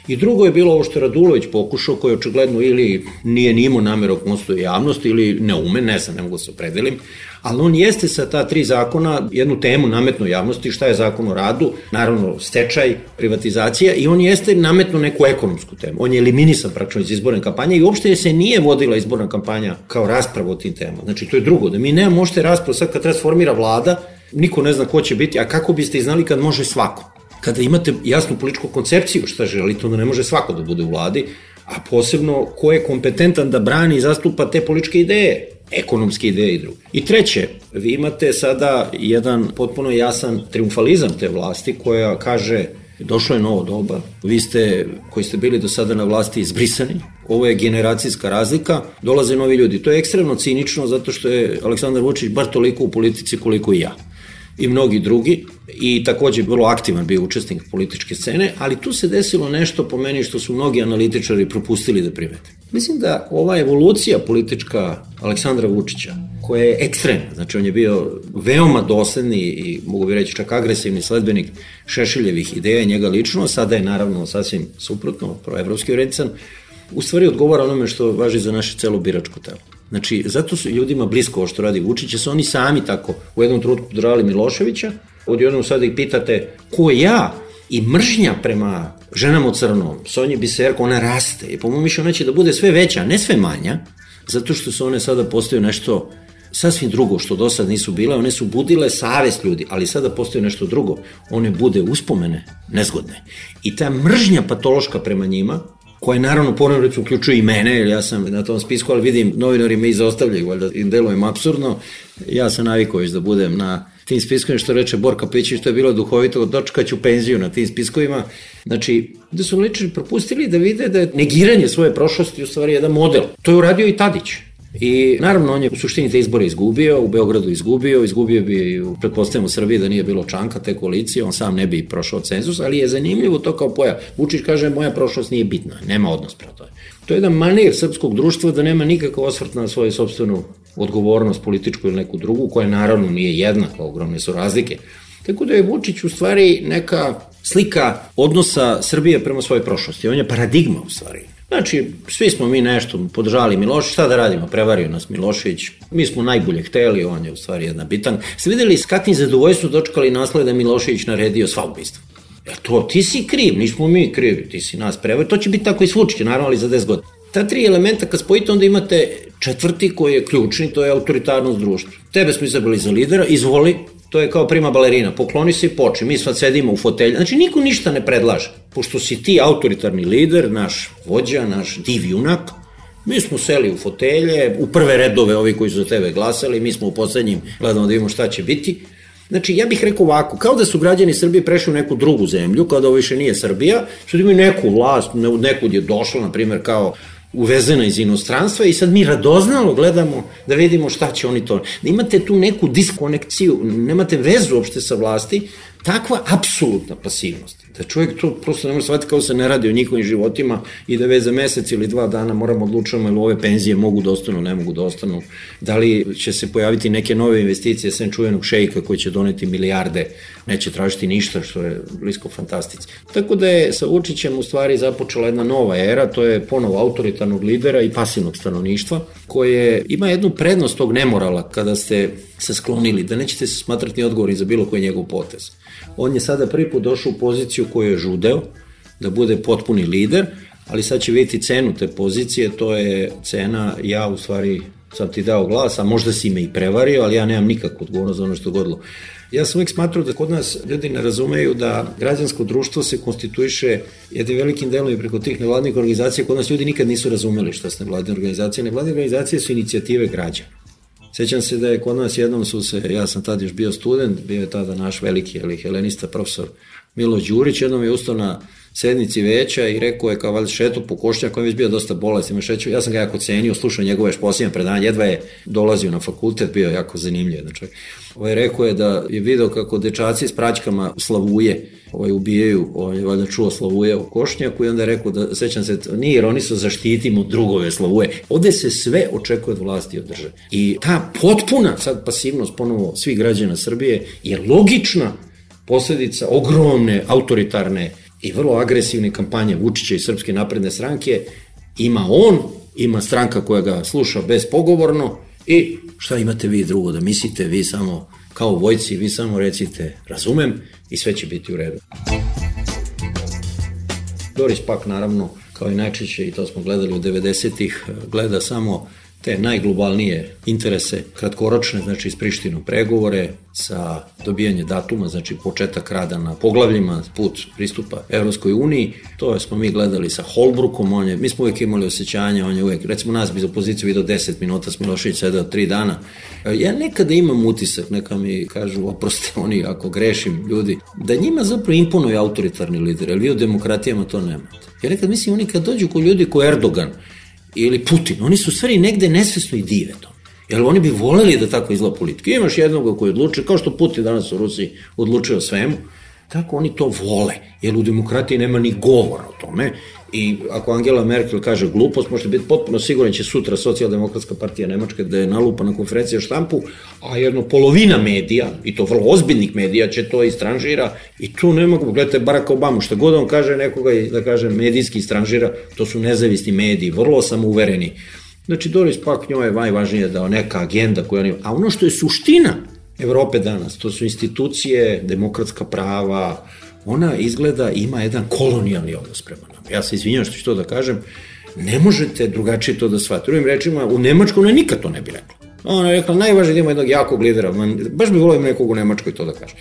I drugo je bilo ovo što je Radulović pokušao, koji očigledno ili nije nimo namero konstuje javnost, ili ne ume, ne znam, ne mogu da se opredelim, ali on jeste sa ta tri zakona jednu temu nametno javnosti, šta je zakon o radu, naravno stečaj, privatizacija i on jeste nametno neku ekonomsku temu. On je eliminisan praktično iz izborne kampanje i uopšte se nije vodila izborna kampanja kao rasprava o tim temama. Znači to je drugo, da mi nemamo uopšte raspravu sad kad transformira vlada, niko ne zna ko će biti, a kako biste znali kad može svako? Kada imate jasnu političku koncepciju šta želite, onda ne može svako da bude u vladi, a posebno ko je kompetentan da brani i zastupa te političke ideje ekonomske ideje i druge. I treće, vi imate sada jedan potpuno jasan triumfalizam te vlasti koja kaže došlo je novo doba, vi ste, koji ste bili do sada na vlasti, izbrisani, ovo je generacijska razlika, dolaze novi ljudi. To je ekstremno cinično zato što je Aleksandar Vučić bar toliko u politici koliko i ja i mnogi drugi i takođe vrlo aktivan bio učesnik političke scene, ali tu se desilo nešto po meni što su mnogi analitičari propustili da primete. Mislim da ova evolucija politička Aleksandra Vučića, koja je ekstremna, znači on je bio veoma dosledni i mogu bi reći čak agresivni sledbenik Šešiljevih ideja njega lično, sada je naravno sasvim suprotno, proevropski orijentan, u stvari odgovara onome što važi za naše celo biračko telo. Znači, zato su ljudima blisko ovo što radi Vučić, su oni sami tako u jednom trenutku podrali Miloševića, odjednom sada ih pitate ko ja? I mržnja prema ženama u crnom, Sonji Biserko, ona raste. I po mojom mišlju ona će da bude sve veća, ne sve manja, zato što su one sada postaju nešto sasvim drugo što do sad nisu bile, one su budile savest ljudi, ali sada postoje nešto drugo, one bude uspomene nezgodne. I ta mržnja patološka prema njima, koje naravno ponovno uključuje i mene, jer ja sam na tom spisku, ali vidim, novinari me izostavljaju, valjda im delujem absurdno. Ja sam navikao da budem na tim spiskovima, što reče Borka Pećić, što je bilo duhovito, dočekaću penziju na tim spiskovima. Znači, da su lični propustili da vide da je negiranje svoje prošlosti u stvari jedan model. To je uradio i Tadić. I naravno on je u suštini te izbore izgubio, u Beogradu izgubio, izgubio bi, pretpostavljamo u Srbiji da nije bilo čanka te koalicije, on sam ne bi prošao cenzus, ali je zanimljivo to kao pojav. Vučić kaže moja prošlost nije bitna, nema odnos prema tome. To je jedan manir srpskog društva da nema nikakav osvrt na svoju sobstvenu odgovornost političku ili neku drugu, koja naravno nije jednaka, ogromne su razlike. Tako da je Vučić u stvari neka slika odnosa Srbije prema svojoj prošlosti. On je paradigma u stvari. Znači, svi smo mi nešto podržali Milošić, šta da radimo, prevario nas Milošević, mi smo najbolje hteli, on je u stvari jedna bitan. Ste videli s kakvim zadovoljstvom dočekali nasled da Milošević naredio sva ubistva? Ja to, ti si kriv, nismo mi krivi, ti si nas prevario, to će biti tako i s naravno, ali za 10 godina. Ta tri elementa kad spojite, onda imate četvrti koji je ključni, to je autoritarnost društva. Tebe smo izabrali za lidera, izvoli, to je kao prima balerina, pokloni se i poči, mi sad sedimo u fotelju, znači niko ništa ne predlaže, pošto si ti autoritarni lider, naš vođa, naš div junak, mi smo seli u fotelje, u prve redove ovi koji su za tebe glasali, mi smo u poslednjim, gledamo da vidimo šta će biti, Znači, ja bih rekao ovako, kao da su građani Srbije prešli u neku drugu zemlju, kao da ovo više nije Srbija, što da imaju neku vlast, nekud je došlo, na primjer, kao uvezena iz inostranstva i sad mi radoznalo gledamo da vidimo šta će oni to. Da imate tu neku diskonekciju, nemate vezu uopšte sa vlasti, takva apsolutna pasivnost da čovjek to prosto ne može shvatiti kao se ne radi o njihovim životima i da već za mesec ili dva dana moramo odlučujemo ili ove penzije mogu da ostanu, ne mogu da ostanu, da li će se pojaviti neke nove investicije sem čuvenog šejka koji će doneti milijarde, neće tražiti ništa što je blisko fantastici. Tako da je sa Vučićem u stvari započela jedna nova era, to je ponovo autoritarnog lidera i pasivnog stanovništva, koje ima jednu prednost tog nemorala kada ste se sklonili, da nećete se smatrati odgovorni za bilo koji njegov potez. On je sada prvi put došao u poziciju koju je žudeo, da bude potpuni lider, ali sad će vidjeti cenu te pozicije, to je cena, ja u stvari sam ti dao glas, a možda si me i prevario, ali ja nemam nikakvu odgovornost za ono što godilo. Ja sam uvijek smatrao da kod nas ljudi ne razumeju da građansko društvo se konstituiše jednim velikim delom i preko tih nevladnih organizacija. Kod nas ljudi nikad nisu razumeli šta su nevladne organizacije. Nevladne organizacije su inicijative građana. Sećam se da je kod nas jednom su se, ja sam tad još bio student, bio je tada naš veliki ali, helenista profesor Milo Đurić, jednom je ustao na sednici veća i rekao je kao valjda šetu po košnjak, koji je već bio dosta bolest, ima šeću, ja sam ga jako cenio, slušao njegove posljednje predanje, jedva je dolazio na fakultet, bio jako zanimljiv čovjek. Ovaj rekao je da je video kako dečaci s praćkama slavuje, ovaj ubijaju, ovaj valjda čuo slavuje u košnjaku i onda je rekao da sećam se nije oni su zaštitimo drugove slavuje. Ovde se sve očekuje od vlasti od države. I ta potpuna sad pasivnost ponovo svih građana Srbije je logična posledica ogromne autoritarne i vrlo agresivne kampanje Vučića i Srpske napredne stranke, ima on, ima stranka koja ga sluša bezpogovorno i šta imate vi drugo da mislite, vi samo kao vojci, vi samo recite razumem i sve će biti u redu. Doris pak naravno, kao i najčešće, i to smo gledali u 90-ih, gleda samo te najglobalnije interese kratkoročne, znači iz Prištinu pregovore sa dobijanje datuma, znači početak rada na poglavljima, put pristupa Evropskoj uniji, to smo mi gledali sa Holbrukom, on je, mi smo uvijek imali osjećanje, on je uvijek, recimo nas bi za poziciju vidio 10 minuta, Milošević sedao 3 dana. Ja nekada imam utisak, neka mi kažu, oproste oni ako grešim ljudi, da njima zapravo imponuje autoritarni lider, jer vi u demokratijama to nemate. Ja nekad mislim, oni kad dođu ko ljudi ko Erdogan, ili Putin, oni su stvari negde nesvesno i dive to. Jer oni bi voleli da tako izgleda politika. Imaš jednog koji odlučuje, kao što Putin danas u Rusiji odlučuje o svemu, tako oni to vole, jer u demokratiji nema ni govora o tome i ako Angela Merkel kaže glupost, možete biti potpuno siguran će sutra socijaldemokratska partija Nemačke da je nalupa na konferenciji o štampu, a jedno polovina medija, i to vrlo ozbiljnih medija, će to istranžira i tu ne mogu, gledajte Barack Obama, što god on kaže nekoga, da kaže medijski istranžira, to su nezavisni mediji, vrlo samouvereni. Znači Doris Pak njoj je najvažnije da neka agenda koja on ima, a ono što je suština Evrope danas, to su institucije, demokratska prava, ona izgleda ima jedan kolonijalni odnos prema nama. Ja se izvinjam što ću to da kažem, ne možete drugačije to da shvatite. Drugim rečima, u Nemačkoj ona nikad to ne bi rekla. Ona je rekla, najvažnije da ima jednog jakog lidera, baš bi volio nekog u Nemačkoj to da kaže.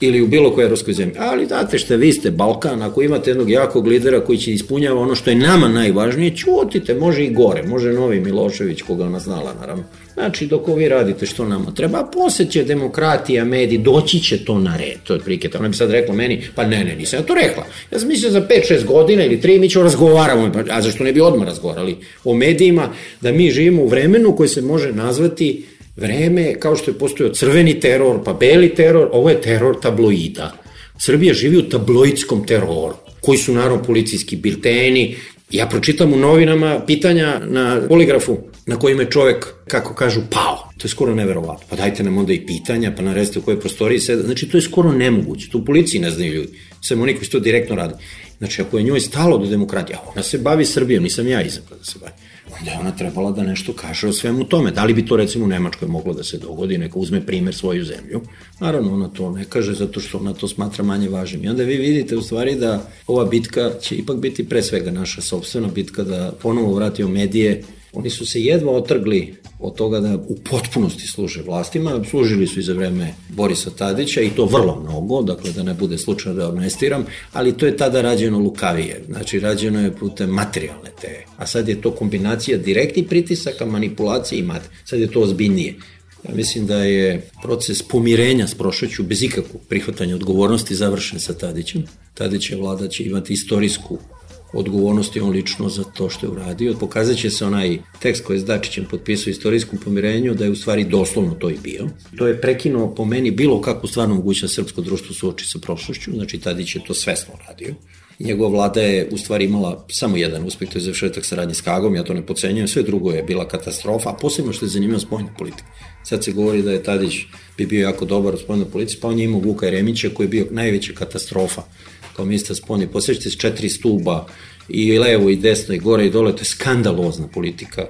Ili u bilo kojoj evropskoj zemlji. Ali znate što vi ste Balkan, ako imate jednog jakog lidera koji će ispunjava ono što je nama najvažnije, čutite, može i gore, može novi Milošević, koga ona znala, naravno. Znači, dok vi radite što nama treba, posle će demokratija, mediji, doći će to na red. To je prike. Ona bi sad rekla meni, pa ne, ne, nisam ja to rekla. Ja sam mislio za 5-6 godina ili 3 mi ćemo razgovaramo, pa, a zašto ne bi odmah razgovarali o medijima, da mi živimo u vremenu koje se može nazvati vreme kao što je postojao crveni teror, pa beli teror, ovo je teror tabloida. Srbija živi u tabloidskom teroru koji su naravno policijski bilteni. Ja pročitam u novinama pitanja na poligrafu na kojima je čovek, kako kažu, pao. To je skoro neverovatno. Pa dajte nam onda i pitanja, pa naredite u kojoj prostoriji seda. Znači, to je skoro nemoguće. To u policiji ne znaju ljudi. Samo oni koji to direktno rade. Znači, ako je njoj stalo do demokratije, ona se bavi Srbijom, nisam ja izabra da se bavi onda je ona trebala da nešto kaže o svemu tome. Da li bi to recimo u Nemačkoj moglo da se dogodi, neka uzme primer svoju zemlju. Naravno, ona to ne kaže zato što ona to smatra manje važnim. I onda vi vidite u stvari da ova bitka će ipak biti pre svega naša sobstvena bitka da ponovo vratio medije Oni su se jedva otrgli od toga da u potpunosti služe vlastima, služili su i za vreme Borisa Tadića i to vrlo mnogo, dakle da ne bude slučajno da amnestiram, ali to je tada rađeno lukavije, znači rađeno je putem materijalne te, a sad je to kombinacija direktnih pritisaka, manipulacije i mat, sad je to ozbiljnije. Ja mislim da je proces pomirenja s prošloću bez ikakvog prihvatanja odgovornosti završen sa Tadićem. Tadić je vlada će imati istorijsku odgovornosti on lično za to što je uradio. Pokazat će se onaj tekst koji je s Dačićem potpisao istorijskom pomirenju da je u stvari doslovno to i bio. To je prekinuo po meni bilo kakvu stvarno moguća srpsko društvo suoči sa prošlošću, znači Tadić je to svesno radio. Njegova vlada je u stvari imala samo jedan uspeh, to je završetak saradnje s Kagom, ja to ne pocenjujem, sve drugo je bila katastrofa, a posebno što je zanimljivo spojna politika. Sad se govori da je Tadić bi bio jako dobar u spojnoj politici, pa on je imao Vuka Jeremića koji je bio najveća katastrofa kao ministar spolni, posjećate četiri stuba i levo i desno i gore i dole, to je skandalozna politika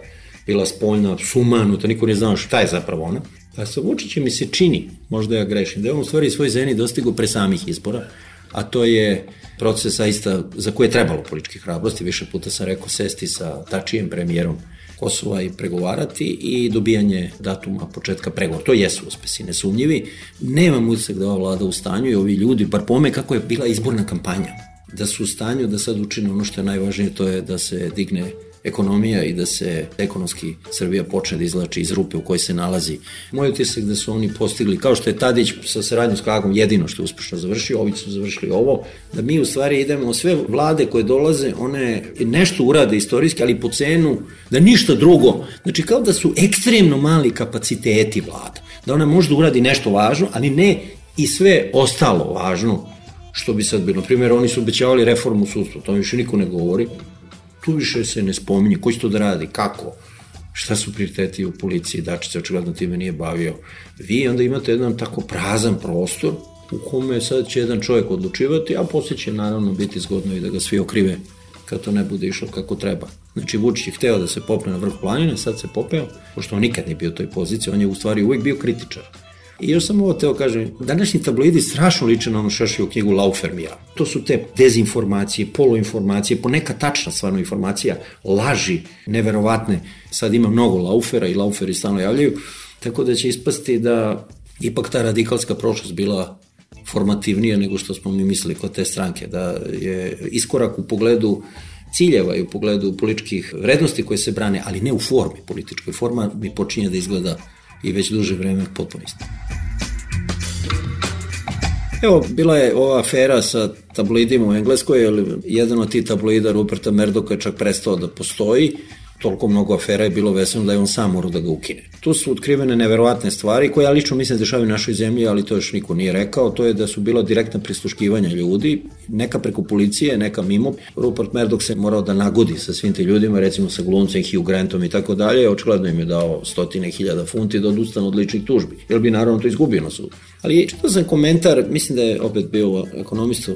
bila spoljna, sumanuta, niko ne znao šta je zapravo ona. A sa Vučićem mi se čini, možda ja grešim, da je on u stvari svoj zeni dostigo pre samih izbora, a to je proces zaista za koje je trebalo političke hrabrosti, više puta sam rekao sesti sa Tačijem, premijerom Kosova i pregovarati i dobijanje datuma početka pregovora. To jesu uspesi, nesumnjivi. Nemam utisak da ova vlada u stanju i ovi ljudi, bar pome kako je bila izborna kampanja, da su u stanju da sad učine ono što je najvažnije, to je da se digne ekonomija i da se ekonomski Srbija počne da izlači iz rupe u kojoj se nalazi. Moj utisak da su oni postigli, kao što je Tadić sa saradnjom s Kagom jedino što je uspešno završio, ovi su završili ovo, da mi u stvari idemo, sve vlade koje dolaze, one nešto urade istorijski, ali po cenu da ništa drugo. Znači kao da su ekstremno mali kapaciteti vlada. Da ona možda uradi nešto važno, ali ne i sve ostalo važno što bi sad bilo. Na primjer, oni su obećavali reformu sudstva, to više niko ne govori tu više se ne spominje, ko će to da radi, kako, šta su prioriteti u policiji, Dačić se očigledno time nije bavio. Vi onda imate jedan tako prazan prostor u kome sad će jedan čovjek odlučivati, a posle će naravno biti zgodno i da ga svi okrive kad to ne bude išlo kako treba. Znači Vučić je hteo da se popne na vrh planine, sad se popeo, pošto on nikad nije bio u toj poziciji, on je u stvari uvijek bio kritičar. I još sam ovo teo kažem, današnji tabloidi strašno liče na ono u knjigu Laufermira. To su te dezinformacije, poluinformacije, poneka tačna stvarno informacija, laži, neverovatne. Sad ima mnogo Laufera i Lauferi stalno javljaju, tako da će ispasti da ipak ta radikalska prošlost bila formativnija nego što smo mi mislili kod te stranke, da je iskorak u pogledu ciljeva i u pogledu političkih vrednosti koje se brane, ali ne u formi političkoj. Forma mi počinje da izgleda i već duže vreme potpuno isto. Evo, bila je ova afera sa tabloidima u Engleskoj, jer jedan od tih tabloida Ruperta Merdoka je čak prestao da postoji, toliko mnogo afera je bilo veseno da je on sam morao da ga ukine. Tu su otkrivene neverovatne stvari koje ja lično mislim da dešavaju u našoj zemlji, ali to još niko nije rekao, to je da su bila direktna prisluškivanja ljudi, neka preko policije, neka mimo. Rupert Murdoch se morao da nagodi sa svim te ljudima, recimo sa gluncem, Hugh Grantom i tako dalje, očigledno im je dao stotine hiljada funti da odustane od ličnih tužbi, jer bi naravno to izgubio na sudu. Ali čitao sam komentar, mislim da je opet bio u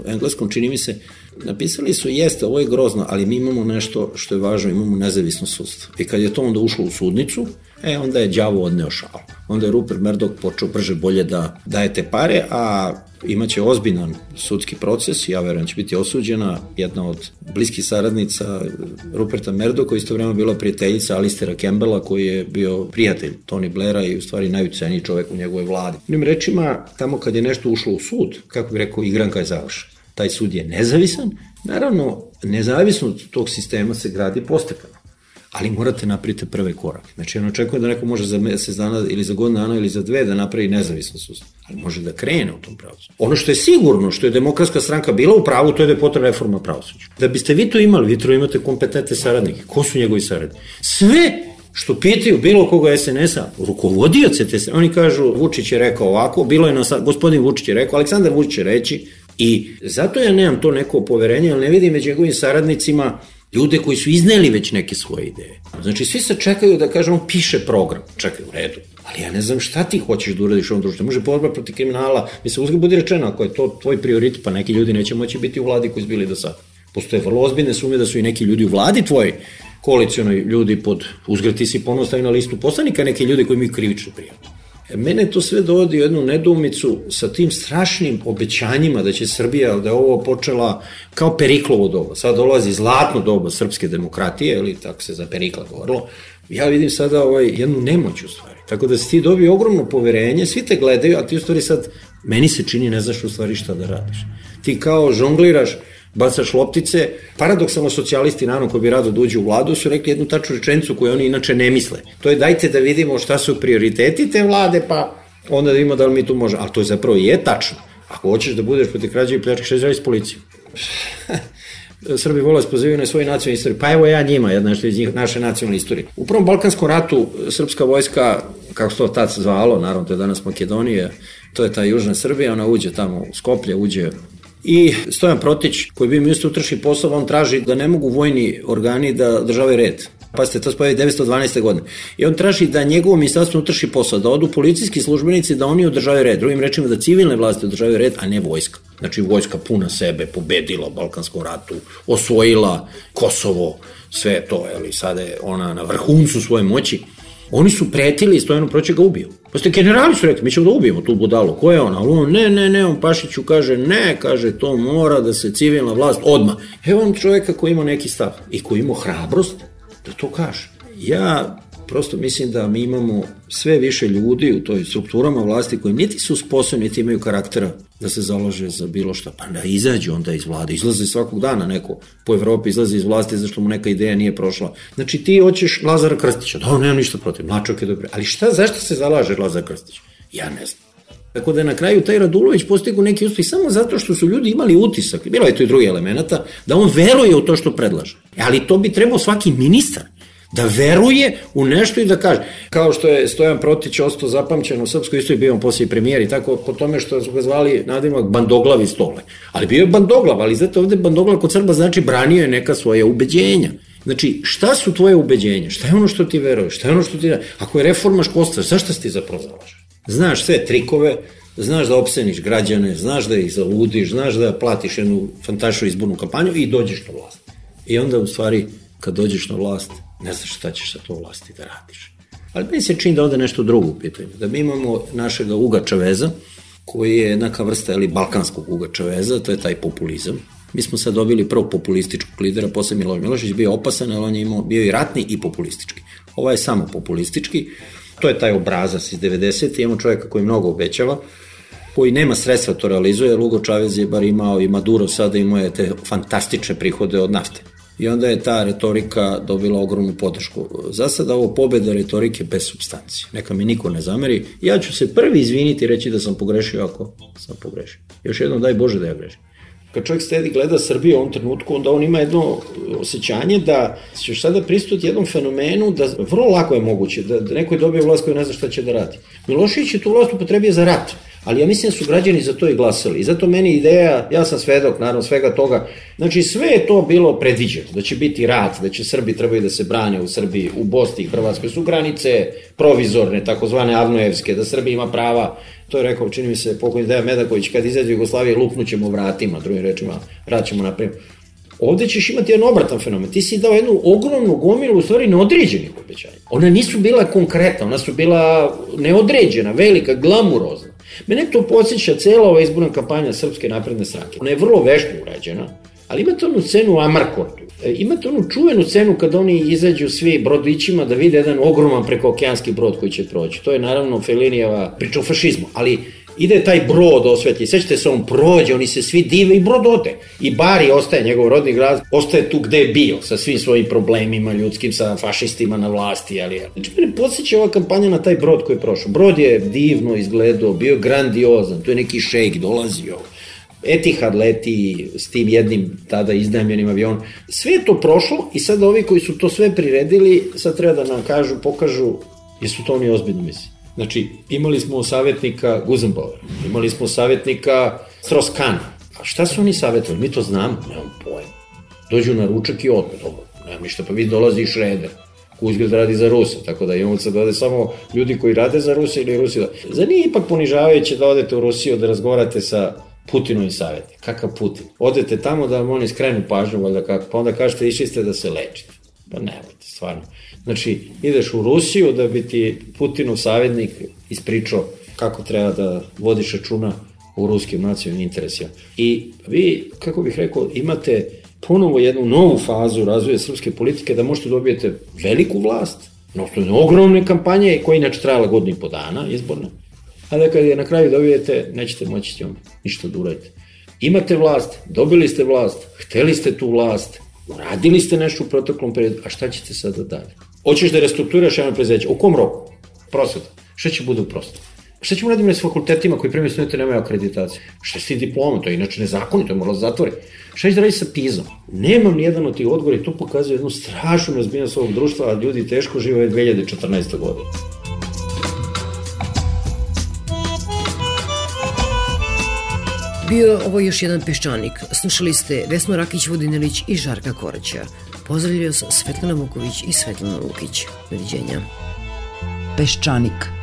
engleskom, čini mi se, napisali su, jeste, ovo je grozno, ali mi imamo nešto što je važno, imamo nezavisno sudstvo. I kad je to onda ušlo u sudnicu, E, onda je đavo odneo šal. Onda je Rupert Murdoch počeo brže bolje da daje te pare, a imaće ozbiljan sudski proces, ja verujem da će biti osuđena, jedna od bliskih saradnica Ruperta Merdo, koja isto vremena bila prijateljica Alistera Campbella, koji je bio prijatelj Tony Blaira i u stvari najuceniji čovek u njegovoj vladi. Njim rečima, tamo kad je nešto ušlo u sud, kako bi rekao, igranka je završena. Taj sud je nezavisan, naravno, nezavisno od tog sistema se gradi postepeno ali morate napraviti prve korake. Znači, on očekuje da neko može za mesec dana ili za godinu dana ili za dve da napravi nezavisno sustav, ali može da krene u tom pravcu. Ono što je sigurno, što je demokratska stranka bila u pravu, to je da je potrebna reforma pravosuđa. Da biste vi to imali, vi to imate kompetentne saradnike. Ko su njegovi saradnici? Sve što pitaju bilo koga SNS-a, rukovodioce te oni kažu, Vučić je rekao ovako, bilo je na, gospodin Vučić je rekao, Aleksandar Vučić će reći, i zato ja nemam to neko poverenje, ali ne vidim među njegovim saradnicima ljude koji su izneli već neke svoje ideje. Znači, svi se čekaju da kažemo, piše program. Čekaj, u redu. Ali ja ne znam šta ti hoćeš da uradiš u ovom društvu. Može borba protiv kriminala. Mislim, uzgled budi rečeno, ako je to tvoj prioritet, pa neki ljudi neće moći biti u vladi koji su bili do sada. Postoje vrlo ozbiljne sume da su i neki ljudi u vladi tvoji, koalicijonoj ljudi pod, uzgled ti si ponovno stavio na listu poslanika, neki ljudi koji imaju krivičnu prijavu. Mene to sve dovodi u jednu nedumicu sa tim strašnim obećanjima da će Srbija, da je ovo počela kao Periklovo doba. Sad dolazi zlatno doba srpske demokratije, ili tako se za Perikla govorilo. Ja vidim sada ovaj, jednu nemoć u stvari. Tako da si ti dobio ogromno poverenje, svi te gledaju, a ti u stvari sad, meni se čini ne znaš u stvari šta da radiš. Ti kao žongliraš, bacaš loptice. Paradoksalno socijalisti, naravno, koji bi rado da uđe u vladu, su rekli jednu tačnu rečenicu koju oni inače ne misle. To je dajte da vidimo šta su prioriteti te vlade, pa onda da vidimo da li mi tu može. Ali to je zapravo je tačno. Ako hoćeš da budeš protiv krađe i pljačke, šta je s policijom? (laughs) Srbi vole da spozivaju na svoju nacionalnu istoriju. Pa evo ja njima, jedna što iz njih naše nacionalne istorije. U prvom Balkanskom ratu srpska vojska, kako se to tad zvalo, naravno to je danas Makedonija, to je ta južna Srbija, ona uđe tamo u Skoplje, uđe I Stojan Protić, koji bi mi isto utrši posao, on traži da ne mogu vojni organi da državaju red. Pazite, to spojavi 912. godine. I on traži da njegovo ministarstvo utrši posao, da odu policijski službenici, da oni održavaju red. Drugim rečima da civilne vlasti održavaju red, a ne vojska. Znači vojska puna sebe, pobedila u Balkanskom ratu, osvojila Kosovo, sve to, ali sada je ona na vrhuncu svoje moći. Oni su pretili Stojanu Proće ga ubiju. Posto generali su rekli, mi ćemo da ubijemo tu budalu. Ko je on? Ali on, ne, ne, ne, on Pašiću kaže, ne, kaže, to mora da se civilna vlast odma. Evo on čoveka koji ima neki stav i koji ima hrabrost da to kaže. Ja prosto mislim da mi imamo sve više ljudi u toj strukturama vlasti koji niti su sposobni, niti imaju karaktera da se založe za bilo šta, pa da izađe onda iz vlade, izlazi svakog dana neko po Evropi, izlazi iz vlasti zašto mu neka ideja nije prošla. Znači ti hoćeš Lazara Krstića, da, nema ništa protiv, mlačak je dobro, ali šta, zašto se zalaže Lazar Krstić? Ja ne znam. Tako da je na kraju taj Radulović postigu neki uspeh samo zato što su ljudi imali utisak, bilo je to i drugi elemenata, da on veruje u to što predlaže. Ali to bi trebao svaki ministar da veruje u nešto i da kaže. Kao što je Stojan Protić ostao zapamćen u srpskoj istoriji, bio on poslije premijer i tako po tome što su ga zvali nadimak bandoglavi stole. Ali bio je bandoglav, ali zato ovde bandoglav kod Srba znači branio je neka svoje ubeđenja. Znači, šta su tvoje ubeđenja? Šta je ono što ti veruješ? Šta je ono što ti... Ako je reforma školstva, zašto si ti zapravo zalažeš? Znaš sve trikove, znaš da opseniš građane, znaš da ih zaludiš, znaš da platiš jednu fantastičnu izbornu kampanju i dođeš na vlast. I onda, u stvari, kad dođeš na vlast, ne znaš šta ćeš sa to vlasti da radiš. Ali meni se čini da ovde nešto drugo u pitanju. Da mi imamo našeg Uga Čaveza, koji je neka vrsta ili balkanskog Uga Čaveza, to je taj populizam. Mi smo sad dobili prvog populističkog lidera, posle Miloš Milošić bio opasan, ali on je imao, bio i ratni i populistički. Ovo je samo populistički. To je taj obrazac iz 90. Imamo čovjeka koji mnogo obećava, koji nema sredstva to realizuje, jer Ugo Čavez je bar imao i Maduro sada imao je te fantastične prihode od nafte i onda je ta retorika dobila ogromnu podršku. Za sada ovo pobeda retorike bez substancije. Neka mi niko ne zameri. Ja ću se prvi izviniti i reći da sam pogrešio ako sam pogrešio. Još jednom daj Bože da ja grešim. Kad čovjek stedi gleda Srbiju u ovom trenutku, onda on ima jedno osjećanje da ćeš sada pristuti jednom fenomenu da vrlo lako je moguće da, da neko je dobio vlast koja ne zna šta će da radi. Milošević je tu vlast upotrebio za rat ali ja mislim da su građani za to i glasali. I zato meni ideja, ja sam svedok, naravno, svega toga, znači sve je to bilo predviđeno, da će biti rat, da će Srbi trebaju da se brane u Srbiji, u Bosni i Hrvatskoj su granice provizorne, takozvane avnojevske, da Srbi ima prava, to je rekao, čini mi se, pokojni Deja Medaković, kad izađe Jugoslavije, lupnućemo vratima, drugim rečima, rat ćemo napraviti Ovde ćeš imati jedan obratan fenomen. Ti si dao jednu ogromnu gomilu, u stvari neodređenih obećanja. Ona nisu bila konkretna, ona su bila neodređena, velika, glamurozna. Mene to podsjeća cela ova izborna kampanja Srpske napredne stranke. Ona je vrlo vešto urađena, ali imate onu scenu u Amarkortu. E, imate onu čuvenu scenu kad oni izađu svi brodićima da vide jedan ogroman prekookeanski brod koji će proći. To je naravno Felinijeva priča o fašizmu, ali ide taj brod osvetli, sećate se, on prođe, oni se svi dive i brod ode. I Bari ostaje, njegov rodni grad, ostaje tu gde je bio, sa svim svojim problemima ljudskim, sa fašistima na vlasti, ali... Znači, mene podsjeća ova kampanja na taj brod koji je prošao. Brod je divno izgledao, bio grandiozan, tu je neki šejk dolazio, Etihad leti s tim jednim tada iznajmljenim avionom. Sve je to prošlo i sad ovi koji su to sve priredili, sad treba da nam kažu, pokažu, jesu to oni ozbiljno misli. Znači, imali smo savjetnika Guzenbauer, imali smo savjetnika Stroskana. A šta su oni savjetovali? Mi to znamo, nemam pojem. Dođu na ručak i odme, dobro, nemam ništa, pa vi dolazi i Šreder uzgled radi za Rusa, tako da imamo sad ode samo ljudi koji rade za Rusa ili Rusi da... Za nije ipak ponižavajuće da odete u Rusiju da razgovarate sa Putinovim savjetima. Kakav Putin? Odete tamo da vam oni skrenu pažnju, valjda kako, pa onda kažete išli ste da se lečite. Pa nemojte, stvarno. Znači, ideš u Rusiju da bi ti Putinov savjetnik ispričao kako treba da vodiš računa u ruskim nacionalnim interesima. I vi, kako bih rekao, imate ponovo jednu novu fazu razvoja srpske politike da možete dobijete veliku vlast, na osnovu ogromne kampanje koja inače trajala godinu i po dana izborne, a da kad je na kraju dobijete, nećete moći njom ništa da uradite. Imate vlast, dobili ste vlast, hteli ste tu vlast, uradili ste nešto u protoklom periodu, a šta ćete sada dalje? Hoćeš da restrukturiraš javno prezeće, u kom roku? Prosveta. Šta će bude u prosveta? Šta ćemo raditi s fakultetima koji primaju studente nemaju akreditaciju? Šta si diploma? To je inače nezakonito, je moralo da zatvori. Šta će da radi sa PISom? Nemam nijedan od tih odgovora i to pokazuje jednu strašnu razbijenost ovog društva, a ljudi teško žive 2014. godine. Bio ovo još jedan peščanik. Slušali ste Vesno Rakić-Vodinelić i Žarka Koraća. Pozdravljaju se Svetlana Vuković i Svetlana Lukić. Doviđenja. Peščanik.